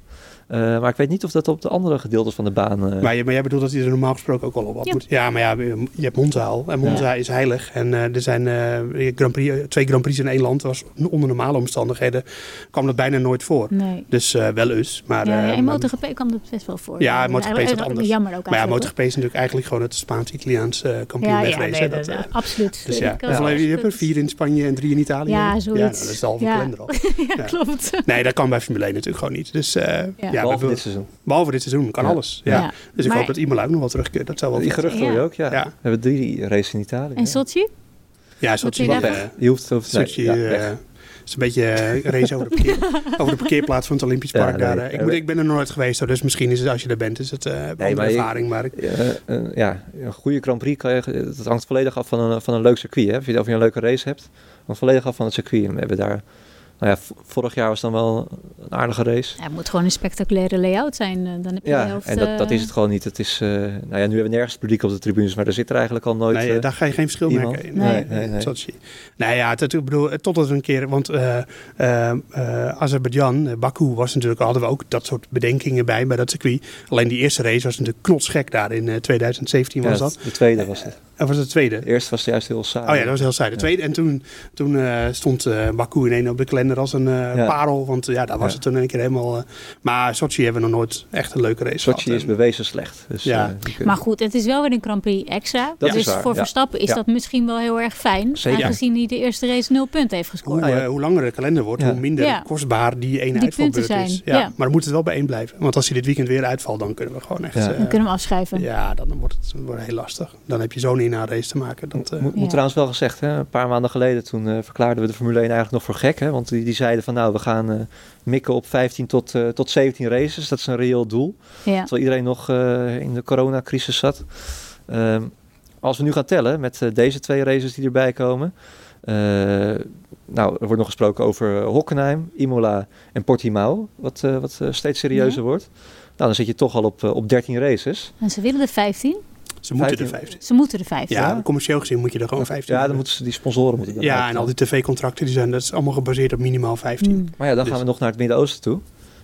Eh, maar ik weet niet of dat op de andere gedeeltes van de baan... eh, Maar, je, maar jij bedoelt dat hij er normaal gesproken ook wel op had Ja. moet. Ja, maar ja, je hebt Monza al. En Monza is heilig. En eh, er zijn eh, Grand Prix, twee Grand Prix in één land. was onder normale omstandigheden kwam dat bijna nooit voor. Nee. Dus eh, wel eens. Maar, ja, eh, in MotoGP kwam dat best wel voor. Ja, Dat MotoGP is wat eigenlijk- anders. Jammer ook maar ja, MotoGP is natuurlijk eigenlijk gewoon het Spaans-Italiaans eh kampioen ja, ja, nee, dat, dat, absoluut. Dus ja, je, hebt er vier in Spanje en drie in Italië. Ja, zoiets. Ja, dat is de halve Ja. kalender al. ja, Ja. klopt. Nee, dat kan bij Formule 1 natuurlijk gewoon niet. Dus eh, ja, behalve we- dit seizoen. behalve dit seizoen kan Ja. alles. Ja. Ja. Dus ik Maar- hoop dat Imola ook nog wel terugkeert. Dat zou wel Die geruchten hoor je ook, ja. Ja. We hebben drie races in Italië. En ja. Sochi? Ja, Sochi, je eh? Je hoeft... nee, Sochi ja, eh, is een beetje eh, race over de, parkeer, over de parkeerplaats van het Olympisch Ja, Park. nee, daar, ik, moet, ik ben er nooit geweest, dus misschien is het als je er bent, is het eh maar je- ervaring. Maar ik, ja, een goede Grand Prix kan je, dat hangt volledig af van een, van een leuk circuit. Hè? Of, je, of je een leuke race hebt, hangt volledig af van het circuit. We hebben daar, nou ja, vorig jaar was dan wel een aardige race. Ja, het moet gewoon een spectaculaire layout zijn. eh, Dan heb je de Ja, helft... en dat, dat eh, is het gewoon niet. Het is, eh, nou ja, nu hebben we nergens publiek op de tribunes, maar er zit er eigenlijk al nooit... nee, daar ga je geen verschil iemand? merken. in. Nee. Nee, nee, nee. Nou ja, het, ik bedoel, tot het een keer, want eh, Azerbeidzjan, Baku was natuurlijk, hadden we ook dat soort bedenkingen bij, bij dat circuit. Alleen die eerste race was natuurlijk knotsgek daar in eh, 2017 was ja, dat. De tweede was het. Of was het de tweede? De eerste was juist heel saai. Oh ja, dat was heel saai. De Ja. tweede. En toen, toen eh, stond eh, Baku in één op de kalender als een eh, Ja. parel. Want ja, daar was het toen een keer helemaal... eh, maar Sochi hebben we nog nooit echt een leuke race Sochi gehad. is bewezen slecht. Dus, Ja. eh, Maar goed, het is wel weer een Grand Prix extra. Dat is dus waar, voor ja. Verstappen is Ja. dat misschien wel heel erg fijn. Zeker. Aangezien hij de eerste race nul punten heeft Hoe, gescoord. Nou ja. eh, hoe langer de kalender wordt, Ja. hoe minder Ja. kostbaar die ene Die uitvalbeurt punten is. Ja. ja. Maar dan moet het wel bij één blijven. Want als hij dit weekend weer uitvalt, dan kunnen we gewoon echt... Ja. eh, Dan kunnen we hem afschrijven. ja, dan wordt het wordt heel lastig. Dan heb je zo'n in race te maken. Dat, eh, Moet, moet Ja. trouwens wel gezegd, hè, een paar maanden geleden toen eh, verklaarden we de Formule 1 eigenlijk nog voor gek. Hè, want die, die zeiden van nou, we gaan eh, mikken op 15 tot, eh, tot 17 races. Dat is een reëel doel. Ja. Terwijl iedereen nog eh, in de coronacrisis zat. Ehm, als we nu gaan tellen met deze twee races die erbij komen. nou, er wordt nog gesproken over Hockenheim, Imola en Portimao. Wat, wat steeds serieuzer Ja. wordt. Nou, dan zit je toch al op, op 13 races. En ze willen de 15. Ze moeten 15. er 15. Ze moeten de 15. Ja, commercieel gezien moet je er gewoon 15 Ja, dan hebben. moeten ze die sponsoren moeten dan Ja, en al die tv-contracten die zijn dat is allemaal gebaseerd op minimaal 15. Mm. Maar ja, dan Dus- gaan we nog naar het Midden-Oosten toe.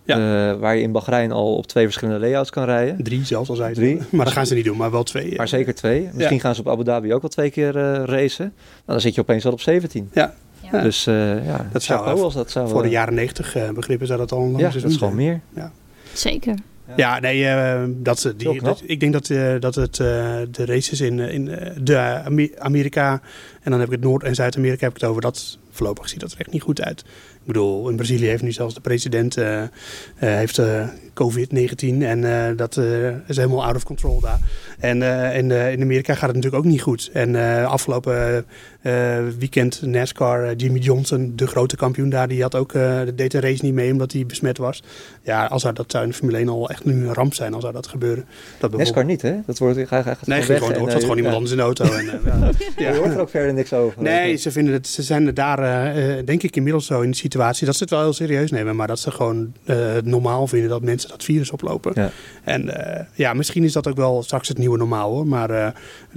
Ja. Eh, waar je in Bahrein al op twee verschillende layouts kan rijden. Drie zelfs al zei. Drie. Maar dat gaan ze niet doen, maar wel twee. Maar zeker twee. Misschien gaan ze op Abu Dhabi ook wel twee keer eh, racen. Nou, dan zit je opeens al op 17. Ja, Ja. Dus eh ja, Dat zou, als dat zou... voor de jaren 90 eh, begrippen zou dat al een lang Ja, dat is gewoon meer. Zeker. Ja, nee, eh, dat, die, dat, ik denk dat, eh, dat het, eh, de races in, in de Ame- Amerika en dan heb ik het Noord- en Zuid-Amerika heb ik het over, dat voorlopig ziet dat er echt niet goed uit. Ik bedoel, in Brazilië heeft nu zelfs de president heeft, eh, COVID-19 en dat is helemaal out of control daar. En eh, in, eh, in Amerika gaat het natuurlijk ook niet goed. En eh, afgelopen weekend NASCAR, Jimmy Johnson, de grote kampioen daar, die had ook, eh, deed een race niet mee omdat hij besmet was. Ja, als zou dat zou in de Formule 1 al echt nu een ramp zijn als zou dat gebeuren. Dat NASCAR niet, hè? Dat wordt, hij gaat Nee, gewoon gewoon en, iemand anders in de auto. En, ja. Je hoort er ook verder niks over. Nee, ze, vinden het, ze zijn er daar, denk ik, inmiddels zo in de situatie dat ze het wel heel serieus nemen. Maar dat ze gewoon normaal vinden dat mensen dat virus oplopen. Ja. En ja, misschien is dat ook wel straks het nieuwe normaal hoor. Maar eh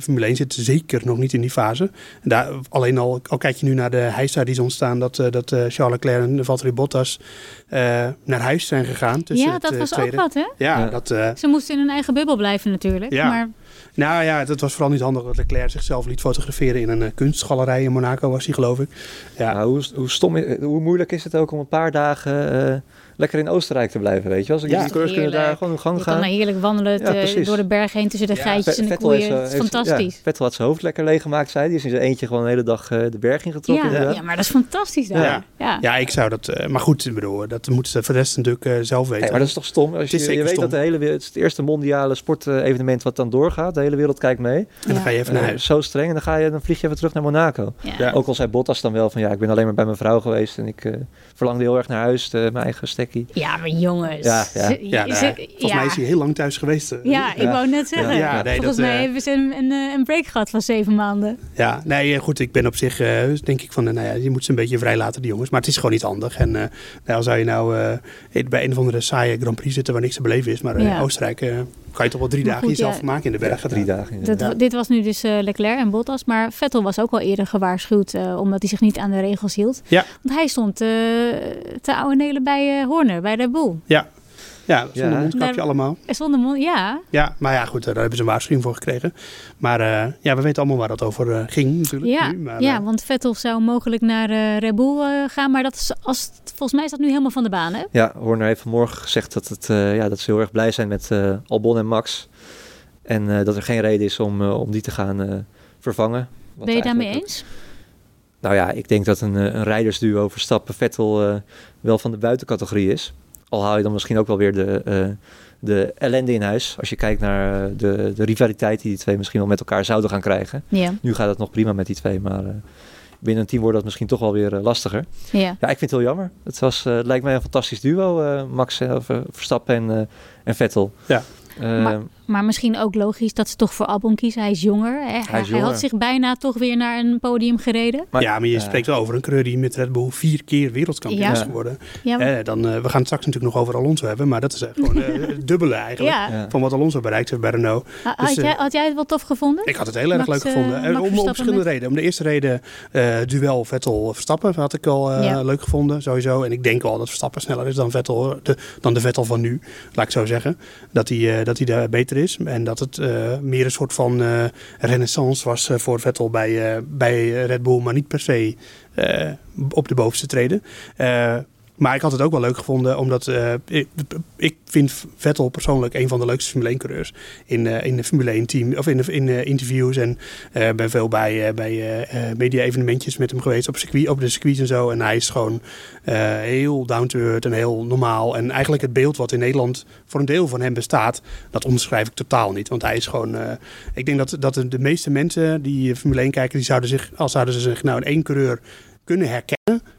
Formule 1 zit zeker nog niet in die fase. En daar, alleen al, al kijk je nu naar de heisa die is ontstaan. Dat, eh, dat eh, Charles Leclerc en Valtteri Bottas eh, naar huis zijn gegaan. tussen ja, dat was ook wat, hè? Ja, Ja. dat... eh, Ze moesten in hun eigen bubbel blijven natuurlijk. Ja. Maar Nou ja, het was vooral niet handig dat Leclerc zichzelf liet fotograferen in een kunstgalerij in Monaco was hij geloof ik. Ja, Nou, hoe, hoe, stom, is- hoe moeilijk is het ook om een paar dagen eh, lekker in Oostenrijk te blijven, weet je? Als Ja. die coureurs kunnen daar gewoon hun gang je kan gaan. daar heerlijk wandelen Ja, precies. door de berg heen tussen de Ja, geitjes en de koeien. zo- Het is heeft- fantastisch. Ja, Vettel had zijn hoofd lekker leeggemaakt, zei hij. Die is in zijn eentje gewoon de hele dag eh, de berg ingetrokken. Ja, ja, maar dat is fantastisch daar. Ja. Ja. ja, ik zou dat... eh, maar goed, ik bedoel, dat moeten ze voor de rest natuurlijk eh, zelf weten. Hey, maar dat is toch stom? Als je, is je weet stom. dat de hele wereld, het is het eerste mondiale sportevenement wat dan doorgaat. De hele wereld kijkt mee. En dan ga je even naar Eh, huis. zo streng. En dan, ga je, dan vlieg je even terug naar Monaco. Ja. Ja. Ook al zei Bottas dan wel van ja, ik ben alleen maar bij mijn vrouw geweest. En ik eh, verlangde heel erg naar huis, eh, mijn eigen stekkie. Ja, maar jongens. Ja, ja. Nou, volgens ja. mij is hij heel lang thuis geweest. eh. Ja, ik wou net zeggen. Ja, Ja, nee, Volgens dat, mij eh, hebben ze een, een, een break gehad van zeven maanden. Ja, nee, goed, ik ben op zich, eh, denk ik van, nou ja, je moet ze een beetje vrij laten, die jongens. Maar het is gewoon niet handig. En eh nou, zou je nou eh, bij een of andere saaie Grand Prix zitten waar niks te beleven is. Maar eh, Ja. Oostenrijk kan je toch wel drie Maar dagen goed, jezelf ja. vermaken in de Ja, bergen. drie dagen. Dat. Dit was nu dus Leclerc en Bottas. Maar Vettel was ook al eerder gewaarschuwd eh, omdat hij zich niet aan de regels hield. Ja. Want hij stond eh, te ouwenelen bij eh, Horner, bij Red Bull. Ja, ja zonder Ja. mondkapje Daar- allemaal. Er een mond, ja. Ja, maar ja, goed, eh, daar hebben ze een waarschuwing voor gekregen. Maar eh, ja, we weten allemaal waar dat over eh, ging natuurlijk. Ja, nu, maar, ja, eh, want Vettel zou mogelijk naar eh Red Bull eh, gaan. Maar dat is, als, volgens mij is dat nu helemaal van de baan, hè? Ja, Horner heeft vanmorgen gezegd dat, het, eh, ja, dat ze heel erg blij zijn met eh, Albon en Max. En eh, dat er geen reden is om, eh, om die te gaan eh, vervangen. Wat Ben je daarmee eens? Nou ja, ik denk dat een, eh, een rijdersduo Verstappen-Vettel eh, wel van de buitencategorie is. Al haal je dan misschien ook wel weer de, eh, de ellende in huis. Als je kijkt naar de, de rivaliteit die die twee misschien wel met elkaar zouden gaan krijgen. Ja. Nu gaat het nog prima met die twee, maar binnen een team wordt dat misschien toch wel weer lastiger. ja. Ja, ik vind het heel jammer. Het, was, eh, het lijkt mij een fantastisch duo, eh, Max Verstappen en, eh, en Vettel. Ja. Eh, Maar- Maar misschien ook logisch dat ze toch voor Albon kiezen. Hij is jonger. Hè? Hij, is hij had zich bijna toch weer naar een podium gereden. maar- ja, maar je spreekt wel over een coureur die met Red Bull vier keer wereldkampioen Ja. is geworden. Ja, maar- Eh, dan, eh, we gaan het straks natuurlijk nog over Alonso hebben, maar dat is eh, gewoon eh, het dubbele eigenlijk. ja. ja. Van wat Alonso bereikt heeft bij Renault. Ha- Had, Dus, eh, jij, had jij het wel tof gevonden? Ik had het heel erg Max, leuk gevonden. Om, om Verstappen verschillende met- redenen. Om de eerste reden, eh, duel Vettel-Verstappen had ik al eh, Ja. leuk gevonden, sowieso. En ik denk wel dat Verstappen sneller is dan, Vettel, de, dan de Vettel van nu, laat ik zo zeggen. Dat hij, eh, dat hij daar beter is. En dat het eh, meer een soort van eh, renaissance was eh, voor Vettel bij, bij Red Bull, maar niet per se op de bovenste treden. Eh, Maar ik had het ook wel leuk gevonden, omdat uh, ik, vind Vettel persoonlijk een van de leukste Formule 1 coureurs in, uh, in de Formule 1 team of in, in interviews. En ben veel bij, bij media evenementjes met hem geweest op, circuit, op de circuit en zo. En hij is gewoon heel down to earth en heel normaal. En eigenlijk het beeld wat in Nederland voor een deel van hem bestaat, dat onderschrijf ik totaal niet. Want hij is gewoon, ik denk dat, dat de, de meeste mensen die Formule 1 kijken, die zouden zich, als zouden ze zich nou in één coureur kunnen herkennen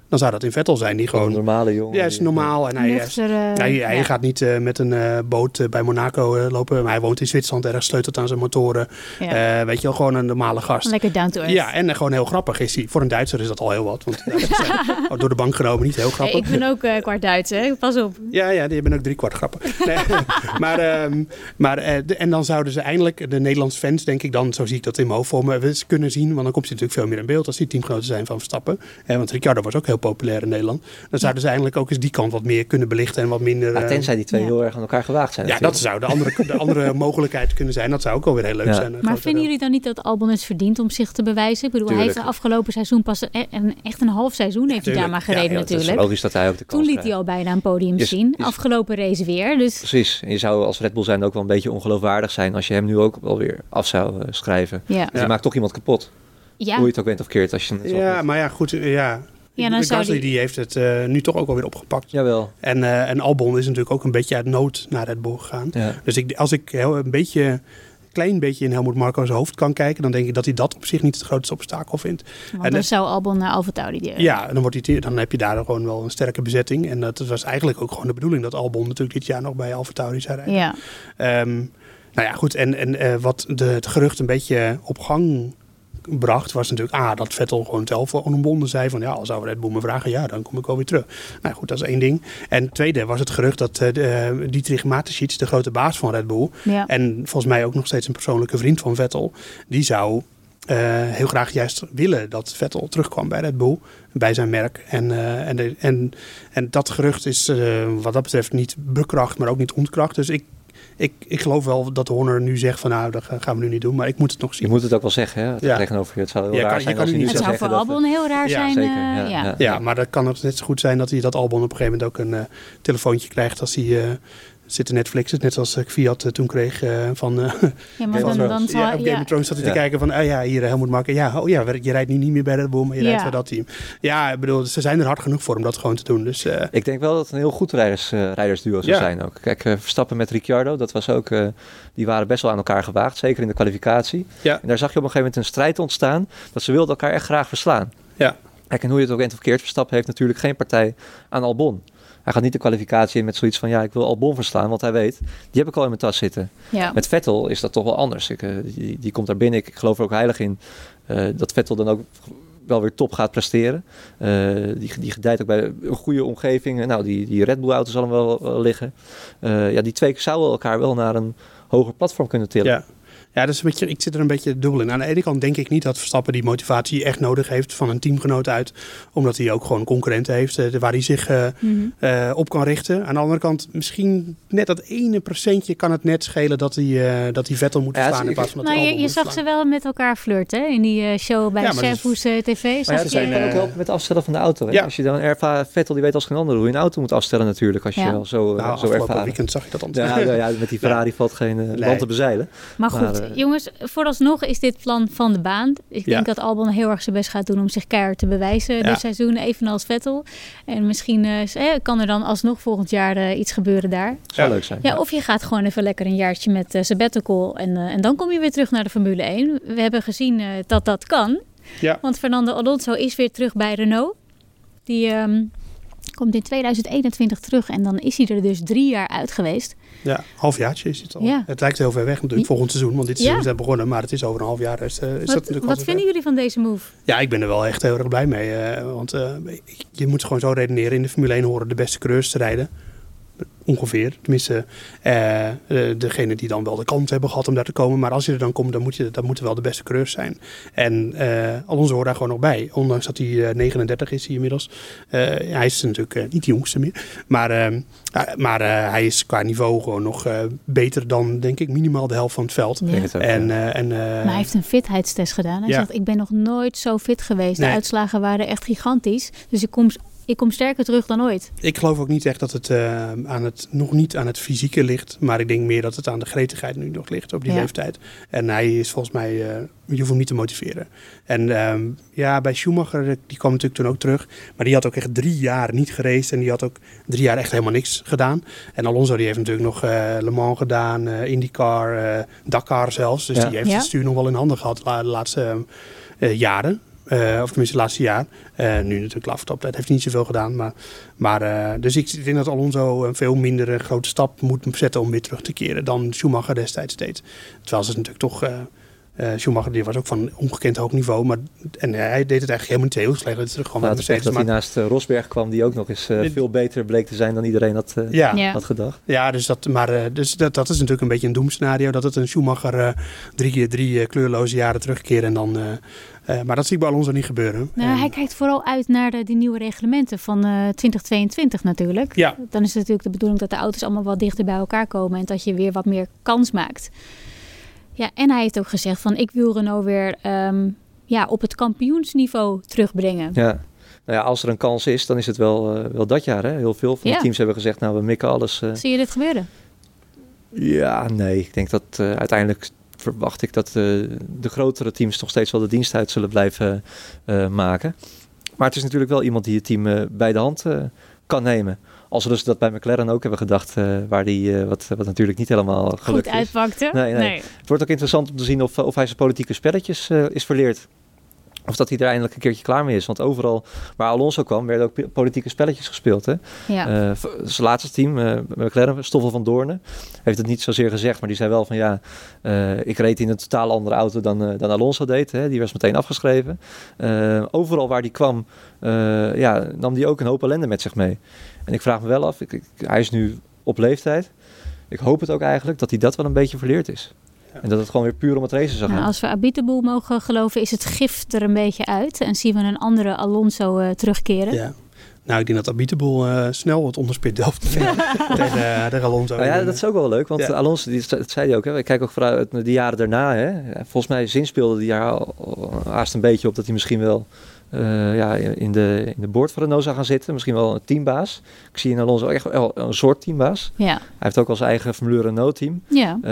dan zou dat in Vettel zijn. Die gewoon, een normale jongen. Ja, is normaal. En hij, hij, hij gaat niet uh, met een uh, boot uh, bij Monaco lopen. Maar hij woont in Zwitserland ergens, sleutelt aan zijn motoren. Ja. weet je wel, gewoon een normale gast. Lekker down to earth. Ja, en gewoon heel grappig is hij. Voor een Duitser is dat al heel wat. Want oh, door de bank genomen niet heel grappig. Hey, ik ben ook kwart Duits, hè? Pas op. Ja, ja, je bent ook drie kwart grappig. Nee, maar um, maar en dan zouden ze eindelijk, de Nederlandse fans, denk ik dan, zo zie ik dat in mijn hoofd voor me, kunnen zien. Want dan komt hij natuurlijk veel meer in beeld als die teamgenoten zijn van Verstappen. want Ricciardo was ook heel populair in Nederland. Dan zouden ze eigenlijk ook eens die kant wat meer kunnen belichten en wat minder... Maar tenzij die twee heel erg aan elkaar gewaagd zijn. Ja, dat zou de andere, de andere mogelijkheid kunnen zijn. Dat zou ook alweer heel leuk zijn. Maar vinden jullie dan niet dat Albon het verdient om zich te bewijzen? Ik bedoel, hij heeft de afgelopen seizoen pas een, echt een half seizoen heeft hij daar maar gereden natuurlijk. Is logisch dat hij ook de Toen liet hij al bijna een podium zien. Afgelopen race weer. Dus... Precies. En je zou als Red Bull zijn ook wel een beetje ongeloofwaardig zijn als je hem nu ook wel weer af zou uh, schrijven. Ja. Dus je maakt toch iemand kapot. Ja. Hoe je het ook bent of keert. Als je ja, maar ja, goed. Ja, ja, dan Gasly die... die... heeft het uh, nu toch ook alweer opgepakt. Jawel. En, uh, en Albon is natuurlijk ook een beetje uit nood naar Red Bull gegaan. Ja. Dus ik, als ik heel, een beetje klein beetje in Helmut Marco's hoofd kan kijken, dan denk ik dat hij dat op zich niet het grootste obstakel vindt. Want en dan zou Albon naar Alfa delen. Ja, dan, wordt hij, dan heb je daar gewoon wel een sterke bezetting. En dat was eigenlijk ook gewoon de bedoeling dat Albon natuurlijk dit jaar nog bij Alfa Tauri zou rijden. Ja. Um, nou ja, goed. En, en uh, wat de, het gerucht een beetje op gang bracht, was natuurlijk A, dat Vettel gewoon zelf bonden zei van ja, als zou Red Bull me vragen, ja, dan kom ik wel weer terug. Nou goed, dat is één ding. En tweede was het gerucht dat uh, de, Dietrich Mateschitz, de grote baas van Red Bull, en volgens mij ook nog steeds een persoonlijke vriend van Vettel, die zou uh, heel graag juist willen dat Vettel terugkwam bij Red Bull, bij zijn merk. En, uh, en, en, en dat gerucht is uh, wat dat betreft niet bekracht, maar ook niet ontkracht. Dus ik ik, ik geloof wel dat Horner nu zegt van nou, dat gaan we nu niet doen. Maar ik moet het nog zien. Je moet het ook wel zeggen, hè? Ja. Tegenover je. Het zou heel raar kan, zijn als hij nu Het zou voor Albon heel raar zijn. Zeker, uh, ja, ja. maar dat kan het net zo goed zijn dat hij dat Albon op een gegeven moment ook een uh, telefoontje krijgt als hij uh, zitten Netflix, net zoals ik Fiat uh, toen kreeg uh, van... Uh, ja, maar dan, dan zal, ja, op Game of Thrones zat hij te kijken van, oh ja, hier Helmut Marko. Ja, oh ja, je rijdt nu niet meer bij Red Bull, maar je rijdt bij dat team. Ja, ik bedoel, ze zijn er hard genoeg voor om dat gewoon te doen. Dus, ik denk wel dat het een heel goed rijders, rijdersduo zou zijn ook. Kijk, Verstappen met Ricciardo, dat was ook... die waren best wel aan elkaar gewaagd, zeker in de kwalificatie. Ja. En daar zag je op een gegeven moment een strijd ontstaan, dat ze wilden elkaar echt graag verslaan. Ja. Kijk, en hoe je het ook of verkeerd, Verstappen heeft natuurlijk geen partij aan Albon. Hij gaat niet de kwalificatie in met zoiets van ja, ik wil Albon verslaan, want hij weet, die heb ik al in mijn tas zitten. Ja. Met Vettel is dat toch wel anders. Ik, uh, die, die, komt daar binnen. Ik, geloof er ook heilig in uh, dat Vettel dan ook wel weer top gaat presteren. Uh, die, die gedijt ook bij een goede omgeving. Nou, die, die Red Bull auto zal hem wel, wel liggen. ja, die twee zouden elkaar wel naar een hoger platform kunnen tillen. Ja. Ja, dat is een beetje, ik zit er een beetje dubbel in. Aan de ene kant denk ik niet dat Verstappen die motivatie echt nodig heeft van een teamgenoot uit. Omdat hij ook gewoon concurrenten heeft uh, waar hij zich uh, mm -hmm. op kan richten. Aan de andere kant, misschien net dat ene procentje kan het net schelen dat hij, dat hij Vettel moet ja, verslaan. In plaats van dat nou, je, je zag ze wel met elkaar flirten in die show bij ja, Servus dus, TV. Maar ja, ze kan ook helpen met afstellen van de auto. Ja. Als je dan ervaart, Vettel die weet als geen ander hoe je een auto moet afstellen natuurlijk. Als je ja. zo, nou, zo ervaren. weekend zag je dat dan. Ja, ja, met die Ferrari valt geen land te bezeilen. Maar goed, jongens, voor vooralsnog is dit plan van de baan. Ik denk dat Albon heel erg zijn best gaat doen om zich keihard te bewijzen dit seizoen, evenals Vettel. En misschien uh, kan er dan alsnog volgend jaar uh, iets gebeuren daar. Zou leuk zijn. Ja, of je gaat gewoon even lekker een jaartje met uh, sabbatical en, en dan kom je weer terug naar de Formule 1. We hebben gezien dat dat kan. Ja. Want Fernando Alonso is weer terug bij Renault. Die um, komt in 2021 terug en dan is hij er dus drie jaar uit geweest. Ja, halfjaartje is het al. Ja. Het lijkt heel ver weg natuurlijk volgend seizoen, want dit seizoen is net begonnen, maar het is over een half jaar. Is, uh, is wat, dat natuurlijk wat vinden jullie van deze move? Ja, ik ben er wel echt heel erg blij mee. Uh, want je moet gewoon zo redeneren, in de Formule 1 horen de beste coureurs te rijden ongeveer. Tenminste, uh, degene die dan wel de kans hebben gehad om daar te komen. Maar als je er dan komt, dan, moet je, dan moeten wel de beste coureurs zijn. En uh, Alonso hoort daar gewoon nog bij. Ondanks dat hij 39 is hij inmiddels. hij is natuurlijk niet de jongste meer. Maar, ehm, maar hij is qua niveau gewoon nog beter dan, denk ik, minimaal de helft van het veld. En, en, maar hij heeft een fitheidstest gedaan. Hij zegt, ik ben nog nooit zo fit geweest. De uitslagen waren echt gigantisch. Dus ik kom ik kom sterker terug dan ooit. Ik geloof ook niet echt dat het, uh, aan het nog niet aan het fysieke ligt. Maar ik denk meer dat het aan de gretigheid nu nog ligt op die ja. leeftijd. En hij is volgens mij, uh, je hoeft hem niet te motiveren. En um, ja, bij Schumacher, die kwam natuurlijk toen ook terug. Maar die had ook echt drie jaar niet geraced. En die had ook drie jaar echt helemaal niks gedaan. En Alonso die heeft natuurlijk nog uh, Le Mans gedaan, IndyCar, Dakar zelfs. Dus ja. die heeft ja. het stuur nog wel in handen gehad de laatste jaren. Uh, of tenminste, het laatste jaar. Uh, nu natuurlijk Laftop, dat heeft niet zoveel gedaan. Maar, maar uh, dus ik denk dat Alonso een veel minder grote stap moet zetten om weer terug te keren dan Schumacher destijds deed. Terwijl ze natuurlijk toch. Schumacher die was ook van ongekend hoog niveau. Maar, en hij deed het eigenlijk helemaal niet heel slecht. Het is gewoon nou, het dat hij naast Rosberg kwam, die ook nog eens veel beter bleek te zijn dan iedereen had, ja. Ja. had gedacht. Ja, dus, dat, maar, dus dat, dat is natuurlijk een beetje een doemscenario. Dat het een Schumacher drie keer drie kleurloze jaren terugkeren en dan uh, maar dat zie ik bij Alonso niet gebeuren. Nou, en... Hij kijkt vooral uit naar de, die nieuwe reglementen van uh, 2022 natuurlijk. Ja. Dan is het natuurlijk de bedoeling dat de auto's allemaal wat dichter bij elkaar komen en dat je weer wat meer kans maakt. Ja, en hij heeft ook gezegd van ik wil Renault weer um, ja, op het kampioensniveau terugbrengen. Ja. Nou ja, als er een kans is, dan is het wel, uh, wel dat jaar. Hè? Heel veel van de teams hebben gezegd, nou we mikken alles. Uh... Zie je dit gebeuren? Ja, nee. Ik denk dat uh, uiteindelijk verwacht ik dat de, eh, de grotere teams nog steeds wel de dienst uit zullen blijven maken. Maar het is natuurlijk wel iemand die het team bij de hand kan nemen. Als we dus dat bij McLaren ook hebben gedacht, waar die, wat, wat natuurlijk niet helemaal gelukt Goed uitpakte. Nee, nee. nee, Het wordt ook interessant om te zien of, of hij zijn politieke spelletjes is verleerd. Of dat hij er eindelijk een keertje klaar mee is. Want overal waar Alonso kwam, werden ook politieke spelletjes gespeeld. Hè? Ja. Uh, zijn laatste team, uh, McLaren, Stoffel van Doornen, heeft het niet zozeer gezegd. Maar die zei wel van ja, uh, ik reed in een totaal andere auto dan, dan Alonso deed. Hè? Die was meteen afgeschreven. overal waar die kwam, ja, nam die ook een hoop ellende met zich mee. En ik vraag me wel af, ik, ik, hij is nu op leeftijd. Ik hoop het ook eigenlijk dat hij dat wel een beetje verleerd is. En dat het gewoon weer puur om het racen zou gaan. Nou, als we Abiteboel mogen geloven, is het gif er een beetje uit. En zien we een andere Alonso uh, terugkeren. Ja. Nou, ik denk dat Abiteboel uh, snel het onderspit delft tegen, uh, tegen Alonso. Nou ja, dat is ook wel leuk, want ja. Alonso, die, dat zei hij ook, hè, ik kijk ook vooruit naar die jaren daarna. Hè. Volgens mij zinspeelde die jaar haast een beetje op dat hij misschien wel uh, ja, in, de, in de boord van Renault zou gaan zitten. Misschien wel een teambaas. Ik zie in Alonso echt wel een soort teambaas. Ja. Hij heeft ook al zijn eigen Formule Renault team. Ja. Uh,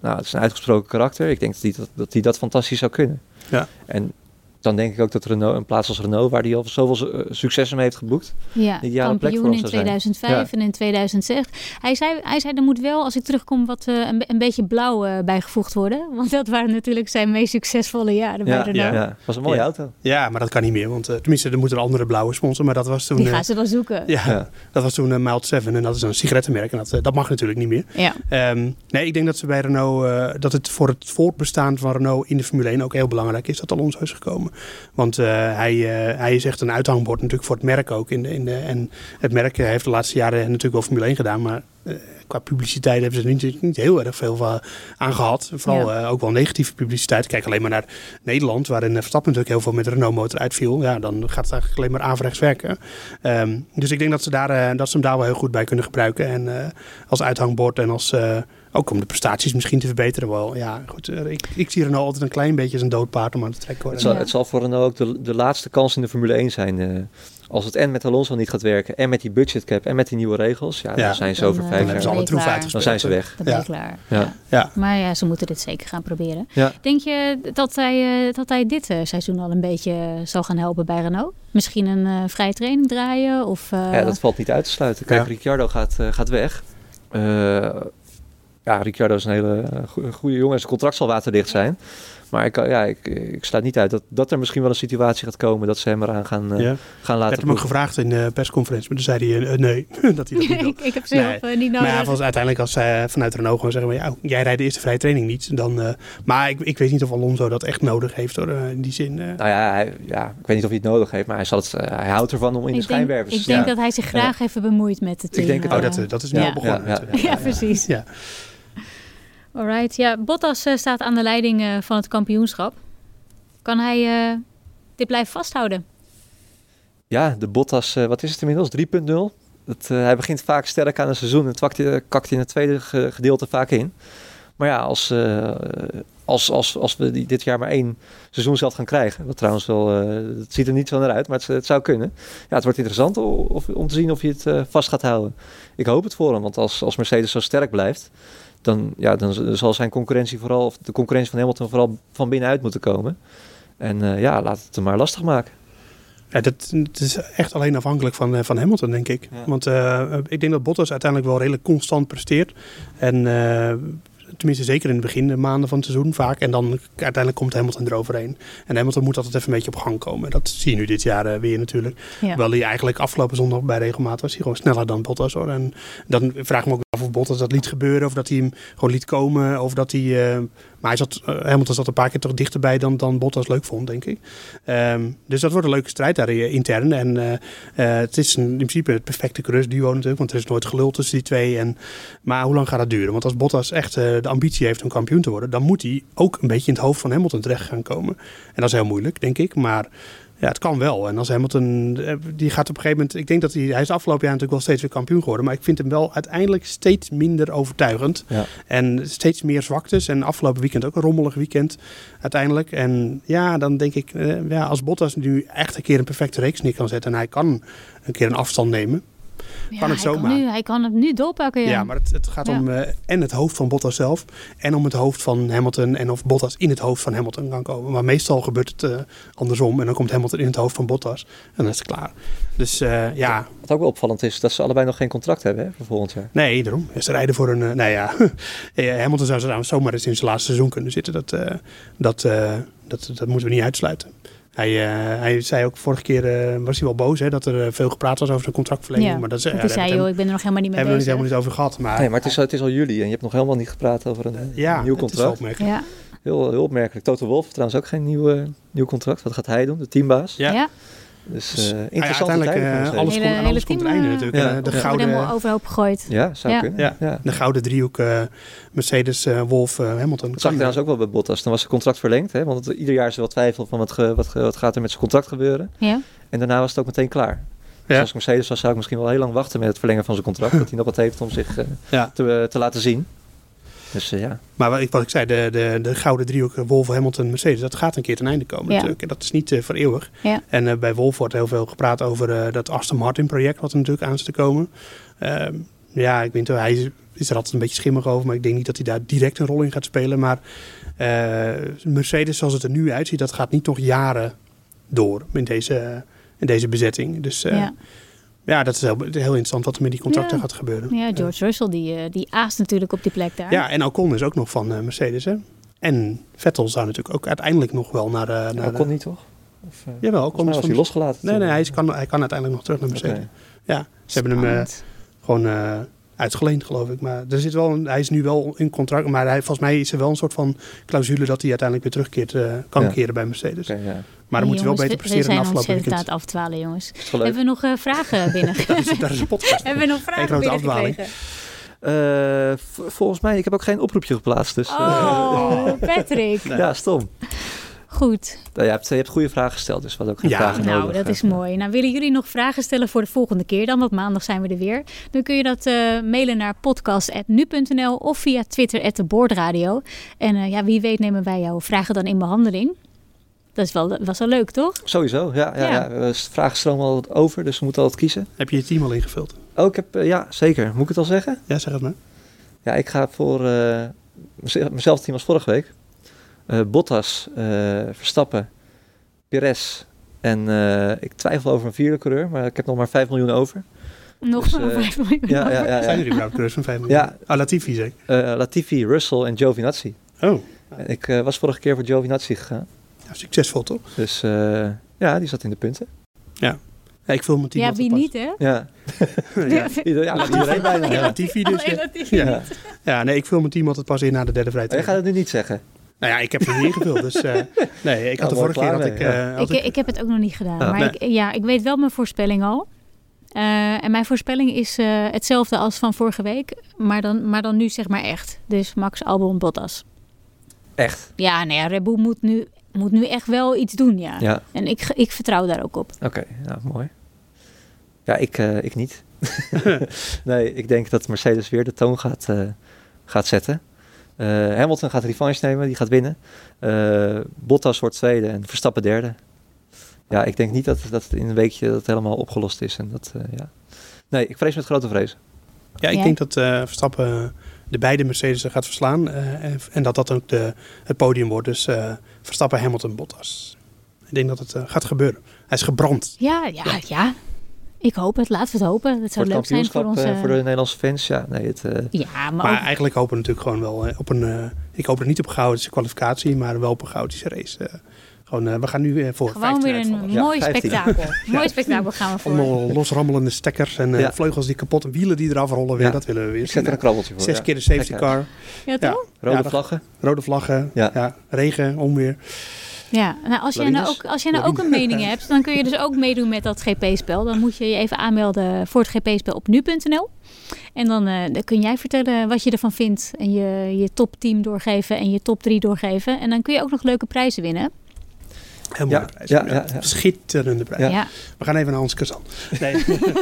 nou, het is een uitgesproken karakter. Ik denk dat hij dat, dat, hij dat fantastisch zou kunnen. Ja. En dan denk ik ook dat Renault, een plaats als Renault, waar hij al zoveel uh, successen mee heeft geboekt. Ja, kampioen in 2005 ja. en in 2006. Hij zei, hij zei, er moet wel, als ik terugkom, wat uh, een, een, beetje blauw uh, bijgevoegd worden. Want dat waren natuurlijk zijn meest succesvolle jaren ja, bij Renault. Ja, ja, was een mooie auto. Ja, maar dat kan niet meer. Want tenminste, er moeten een andere blauwe sponsor. Maar dat was toen... Die gaan ze wel zoeken. Ja, dat was toen uh, Mild 7 en dat is een sigarettenmerk. En dat, dat mag natuurlijk niet meer. Ja. Um, nee, ik denk dat ze bij Renault, dat het voor het voortbestaan van Renault in de Formule 1 ook heel belangrijk is dat Alonso is gekomen. Want uh, hij, uh, hij is echt een uithangbord natuurlijk voor het merk ook. In de, in de, en het merk heeft de laatste jaren natuurlijk wel Formule 1 gedaan, maar uh, qua publiciteit hebben ze er niet, niet heel erg veel van aan gehad. Vooral ja. ook wel negatieve publiciteit. Kijk alleen maar naar Nederland, waarin Verstappen natuurlijk heel veel met de Renault motor uitviel. Ja, dan gaat het eigenlijk alleen maar averechts werken. Um, dus ik denk dat ze, daar, dat ze hem daar wel heel goed bij kunnen gebruiken. En als uithangbord en als... Ook om de prestaties misschien te verbeteren. Wel, ja, goed. Ik, ik zie Renault altijd een klein beetje als een doodpaard om aan te trekken. Het zal, ja. het zal voor Renault ook de, de laatste kans in de Formule 1 zijn. Uh, als het en met Alonso niet gaat werken, en met die budgetcap, en met die nieuwe regels, ja, ja. dan zijn ze over vijf jaar. Dan, dan zijn ze weg. Dan ben je klaar. Ja. Ja. Maar ja, ze moeten dit zeker gaan proberen. Ja. Denk je dat hij, dat hij dit uh, seizoen al een beetje zal gaan helpen bij Renault? Misschien een uh, vrije training draaien? Of, ja, dat valt niet uit te sluiten. Kijk, Ricciardo gaat, gaat weg ja, Ricciardo is een hele goede jongen. Zijn contract zal waterdicht zijn. Maar ik, ja, ik, ik sluit niet uit dat, dat er misschien wel een situatie gaat komen dat ze hem eraan gaan, uh, ja. gaan laten. Ik heb hem ook gevraagd in de persconferentie, maar toen zei hij uh, nee. dat hij dat niet ik, ik heb zelf nee. uh, niet nodig. Maar ja, was uiteindelijk als zij vanuit Renault gewoon zeggen, ja, jij rijdt de eerste vrije training niet. Dan, maar ik, ik weet niet of Alonso dat echt nodig heeft hoor, in die zin. Nou ja, hij, ja, ik weet niet of hij het nodig heeft, maar hij, zal het, hij houdt ervan om in ik de schijnwerpers Ik denk dat hij zich graag even bemoeit met het team. Ik denk het oh, dat, dat is nu al begonnen. Ja, precies. Ja. Alright, ja, Bottas uh, staat aan de leiding uh, van het kampioenschap. Kan hij uh, dit blijven vasthouden? Ja, de Bottas, wat is het inmiddels? 3.0. hij begint vaak sterk aan een seizoen en kakt hij in het tweede gedeelte vaak in. Maar ja, als, uh, als, als, als we dit jaar maar één seizoen zelf gaan krijgen. Wat trouwens wel, uh, het ziet er niet zo naar uit, maar het, het, zou kunnen. Ja, het wordt interessant of, om te zien of je het uh, vast gaat houden. Ik hoop het voor hem, want als, als Mercedes zo sterk blijft, dan, ja, dan zal zijn concurrentie vooral, of de concurrentie van Hamilton vooral van binnenuit moeten komen. En uh, ja, laat het hem maar lastig maken. Ja, dat, het is echt alleen afhankelijk van, van Hamilton, denk ik. Ja. Want uh, ik denk dat Bottas uiteindelijk wel redelijk constant presteert. En uh, tenminste zeker in het begin de maanden van het seizoen vaak. En dan uiteindelijk komt Hamilton eroverheen. En Hamilton moet altijd even een beetje op gang komen. Dat zie je nu dit jaar uh, weer natuurlijk. Ja. Terwijl hij eigenlijk afgelopen zondag bij regelmaat was hij gewoon sneller dan Bottas. Hoor. En dan vraag ik me ook of Bottas dat liet gebeuren. Of dat hij hem gewoon liet komen. Of dat hij... Uh, maar hij zat, uh, Hamilton zat een paar keer toch dichterbij dan, dan Bottas leuk vond, denk ik. Um, dus dat wordt een leuke strijd daar intern. En het is in principe het perfecte coureursduo natuurlijk. Want er is nooit gelul tussen die twee. En, maar hoe lang gaat dat duren? Want als Bottas echt de ambitie heeft om kampioen te worden... dan moet hij ook een beetje in het hoofd van Hamilton terecht gaan komen. En dat is heel moeilijk, denk ik. Maar ja, het kan wel. En als Hamilton, die gaat op een gegeven moment... Ik denk dat hij, hij is afgelopen jaar natuurlijk wel steeds weer kampioen geworden. Maar ik vind hem wel uiteindelijk steeds minder overtuigend. Ja. En steeds meer zwaktes. En afgelopen weekend ook een rommelig weekend uiteindelijk. En ja, dan denk ik, ja, als Bottas nu echt een keer een perfecte reeks neer kan zetten... en hij kan een keer een afstand nemen... Ja, kan het hij. Kan nu, hij kan het nu doorpakken. Ja, ja maar het, het gaat ja. om uh, en het hoofd van Bottas zelf en om het hoofd van Hamilton en of Bottas in het hoofd van Hamilton kan komen. Maar meestal gebeurt het uh, andersom en dan komt Hamilton in het hoofd van Bottas en dan is het klaar. Dus uh, ja. Wat ook wel opvallend is, dat ze allebei nog geen contract hebben hè, voor volgend jaar. Nee, daarom. Ze rijden voor een, nou ja, Hamilton zou trouwens zomaar eens in zijn laatste seizoen kunnen zitten. Dat, dat, dat, dat moeten we niet uitsluiten. Hij, uh, hij zei ook vorige keer, uh, was hij wel boos, hè, dat er uh, veel gepraat was over zijn contractverlenging. Ja, maar dat is, ja, hij zei, joh, ik ben er nog helemaal niet mee hebben bezig. Hebben we het helemaal niet over gehad. Maar, nee, maar het is, het is al juli en je hebt nog helemaal niet gepraat over een, ja, een nieuw contract. Het is opmerkelijk. Ja. Heel, heel opmerkelijk. Toto Wolff heeft trouwens ook geen nieuw, nieuw contract. Wat gaat hij doen, de teambaas? Ja. Ja. Dus, uh, ja, interessante uiteindelijk uh, alles, hele, komt, hele alles komt team, einde natuurlijk. ja. Uh, de ja. gouden, helemaal overhoop gegooid. Ja, zou Ja. kunnen. ja, Ja. de gouden driehoek uh, Mercedes, uh, Wolf, uh, Hamilton. Dat zag je trouwens ook wel bij Bottas. Dan was zijn contract verlengd. Hè? Want het, ieder jaar is er wel twijfel van wat, ge, wat, ge, wat gaat er met zijn contract gebeuren. Ja. En daarna was het ook meteen klaar. Dus Ja. als Mercedes was, zou ik misschien wel heel lang wachten met het verlengen van zijn contract. dat hij nog wat heeft om zich eh, Ja. te, te laten zien. Dus eh, ja, Maar wat ik, wat ik zei, de, de, de gouden driehoek uh, Wolf, Hamilton, Mercedes, dat gaat een keer ten einde komen Ja. natuurlijk. En dat is niet uh, voor eeuwig. Ja. En uh, bij Wolf wordt heel veel gepraat over uh, dat Aston Martin project wat er natuurlijk aan zit te komen. Ehm, ja, ik weet niet, hij is, is er altijd een beetje schimmig over, maar ik denk niet dat hij daar direct een rol in gaat spelen. Maar eh, Mercedes, zoals het er nu uitziet, dat gaat niet nog jaren door in deze, in deze bezetting. Dus eh, ja. Ja. dat is heel, heel interessant wat er met die contracten Ja. gaat gebeuren. ja, George Russell die, eh, die aast natuurlijk op die plek daar. Ja, en Ocon is ook nog van eh, Mercedes, hè? En Vettel zou natuurlijk ook uiteindelijk nog wel naar... eh naar dat kon niet toch? Of, uh, Jawel, mij is hij losgelaten. Nee, nee, hij, is, kan, hij kan uiteindelijk nog terug naar Mercedes. Ja, ze hebben hem eh, Spannend. Eh, uitgeleend, geloof ik. Maar er zit wel een, hij is nu wel in contract, maar hij, volgens mij is er wel een soort van clausule dat hij uiteindelijk weer terugkeert, eh, kan Ja. keren bij Mercedes. Oké, ja. Maar dan moet wel Jongens, beter we- we presteren dan zijn afgelopen aan weekend. het afdwalen, jongens. Is het wel leuk? Hebben we nog eh, vragen binnen? Dat is, dat is een podcast. Hebben we nog vragen grote binnengekregen? afdwaling. Eh, v- volgens mij, ik heb ook geen oproepje geplaatst. Dus, eh, Oh, Patrick. ja, stom. Goed. Nou, je, hebt, je hebt goede vragen gesteld, dus wat ook geen Ja, vragen Nou, nodig. dat is mooi. Nou, willen jullie nog vragen stellen voor de volgende keer dan? Want maandag zijn we er weer. Dan kun je dat eh, mailen naar podcast.nu.nl of via Twitter de Boordradio. En eh, ja, wie weet nemen wij jouw vragen dan in behandeling. Dat is wel, was wel leuk, toch? Sowieso, ja. ja, Ja. ja. Vragen stromen al over, dus we moeten altijd kiezen. Heb je je team al ingevuld? Oh, ik heb, eh, ja, zeker. Moet ik het al zeggen? Ja, zeg het maar. Ja, ik ga voor eh meze- mezelf team als vorige week. Eh, Bottas, eh, Verstappen, Perez en eh, ik twijfel over een vierde coureur, maar ik heb nog maar 5 miljoen over. Nog Dus, maar eh, 5 miljoen. Ja, ja, ja. Zijn ja. er überhaupt coureurs van 5 miljoen? Ja. Ah, Latifi? Eh, Latifi, Russell en Giovinazzi. Oh, En Ik eh, was vorige keer voor Giovinazzi gegaan. ja, succesvol toch? Dus eh, ja, die zat in de punten. Ja, ik vul mijn team Ja, wie pas. niet, hè? Ja, ja. Ieder, ja iedereen bijna. Ja, Ja. Latifi dus. Ja. nee, ik vul mijn team altijd pas in na de derde Oh, Je training. gaat het nu niet zeggen. Nou ja, ik heb hem niet ingevuld, dus eh, nee, ik had Ja, de vorige keer ik... ja. eh, had Ik, ik- ik heb het ook nog niet gedaan. Ah, maar nee. ik, ja, ik weet wel mijn voorspelling al. Eh, en mijn voorspelling is eh, hetzelfde als van vorige week. Maar dan, maar dan nu zeg maar echt. Dus Max Albon Bottas. Echt? Ja, nee, Red Bull moet nu, moet nu echt wel iets doen, ja. Ja, En ik, ik vertrouw daar ook op. oké. Ja, mooi. Ja, ik, eh, ik niet. nee, ik denk dat Mercedes weer de toon gaat, eh, gaat zetten. Eh, Hamilton gaat revanche nemen, die gaat winnen. Eh, Bottas wordt tweede en Verstappen derde. Ja, ik denk niet dat, dat het in een weekje dat helemaal opgelost is. En dat, eh, ja. Nee, ik vrees met grote vrees. Ja, ik Ja. denk dat eh, Verstappen de beide Mercedes gaat verslaan. eh, en, en dat dat ook de, het podium wordt. Dus eh, Verstappen, Hamilton, Bottas. Ik denk dat het gaat gebeuren. Hij is gebrand. Ja, ja, ja. Ik hoop het. Laten we het hopen. Het Voor zou het leuk zijn voor onze... eh, voor de Nederlandse fans. Ja, nee, het, eh, Ja, maar, Maar ook- eigenlijk hopen we natuurlijk gewoon wel eh, op een... eh, ik hoop er niet op een chaotische kwalificatie, maar wel op een chaotische race. Eh, gewoon, we gaan nu weer voor gewoon 15 weer een mooi 15. spektakel. Mooi spektakel gaan we voor. Allemaal losrammelende stekkers en eh, Ja. vleugels die kapot en wielen die eraf rollen weer. Ja. Dat willen we weer ik zet er zien. een krabbeltje voor. Zes ja. keer de safety car. Ja, Ja. toch? Rode vlaggen. Rode vlaggen, Ja. ja. regen, onweer. Ja, nou, als, jij nou ook, als jij nou ook een mening hebt, dan kun je dus ook meedoen met dat GP-spel. Dan moet je je even aanmelden voor het GP-spel op nu.nl. En dan, eh, dan kun jij vertellen wat je ervan vindt. En je, je top 10 doorgeven en je top 3 doorgeven. En dan kun je ook nog leuke prijzen winnen. Heel Ja, mooie prijs. ja, ja, ja. Schitterende. Ja. We gaan even naar Hans Kazan. Nee,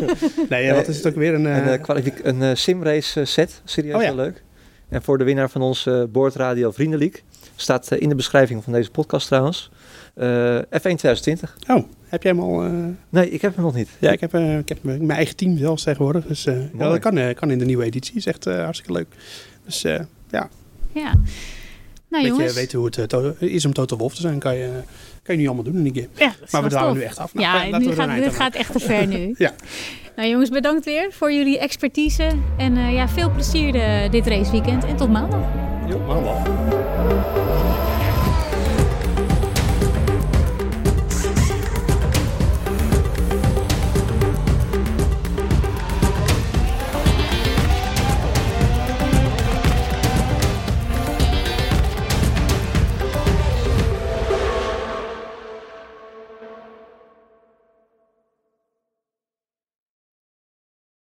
nee wat is het ook weer? Een, Een, eh, eh, kwalific- een simrace set, serieus Oh ja. wel leuk. En voor de winnaar van onze Boordradio Vriendenleague staat eh, in de beschrijving van deze podcast trouwens. eh, F1 2020. oh, heb jij hem al... eh, Nee, ik heb hem nog niet. ja, ik heb, ik heb mijn eigen team zelfs tegenwoordig. Dus eh, ja, dat kan, kan in de nieuwe editie. Is echt eh, hartstikke leuk. Dus eh ja, ja. Nou weet je jongens. weten hoe het to- is om Total Wolf te zijn, kan je, kan je nu allemaal doen in die game. ja, dat is Maar we dwalen nu echt af. Nou, Ja, nu gaat, dit gaat echt te ver nu. Ja. Nou jongens, bedankt weer voor jullie expertise. En eh, ja, veel plezier dit raceweekend. En tot maandag. Jo, maandag.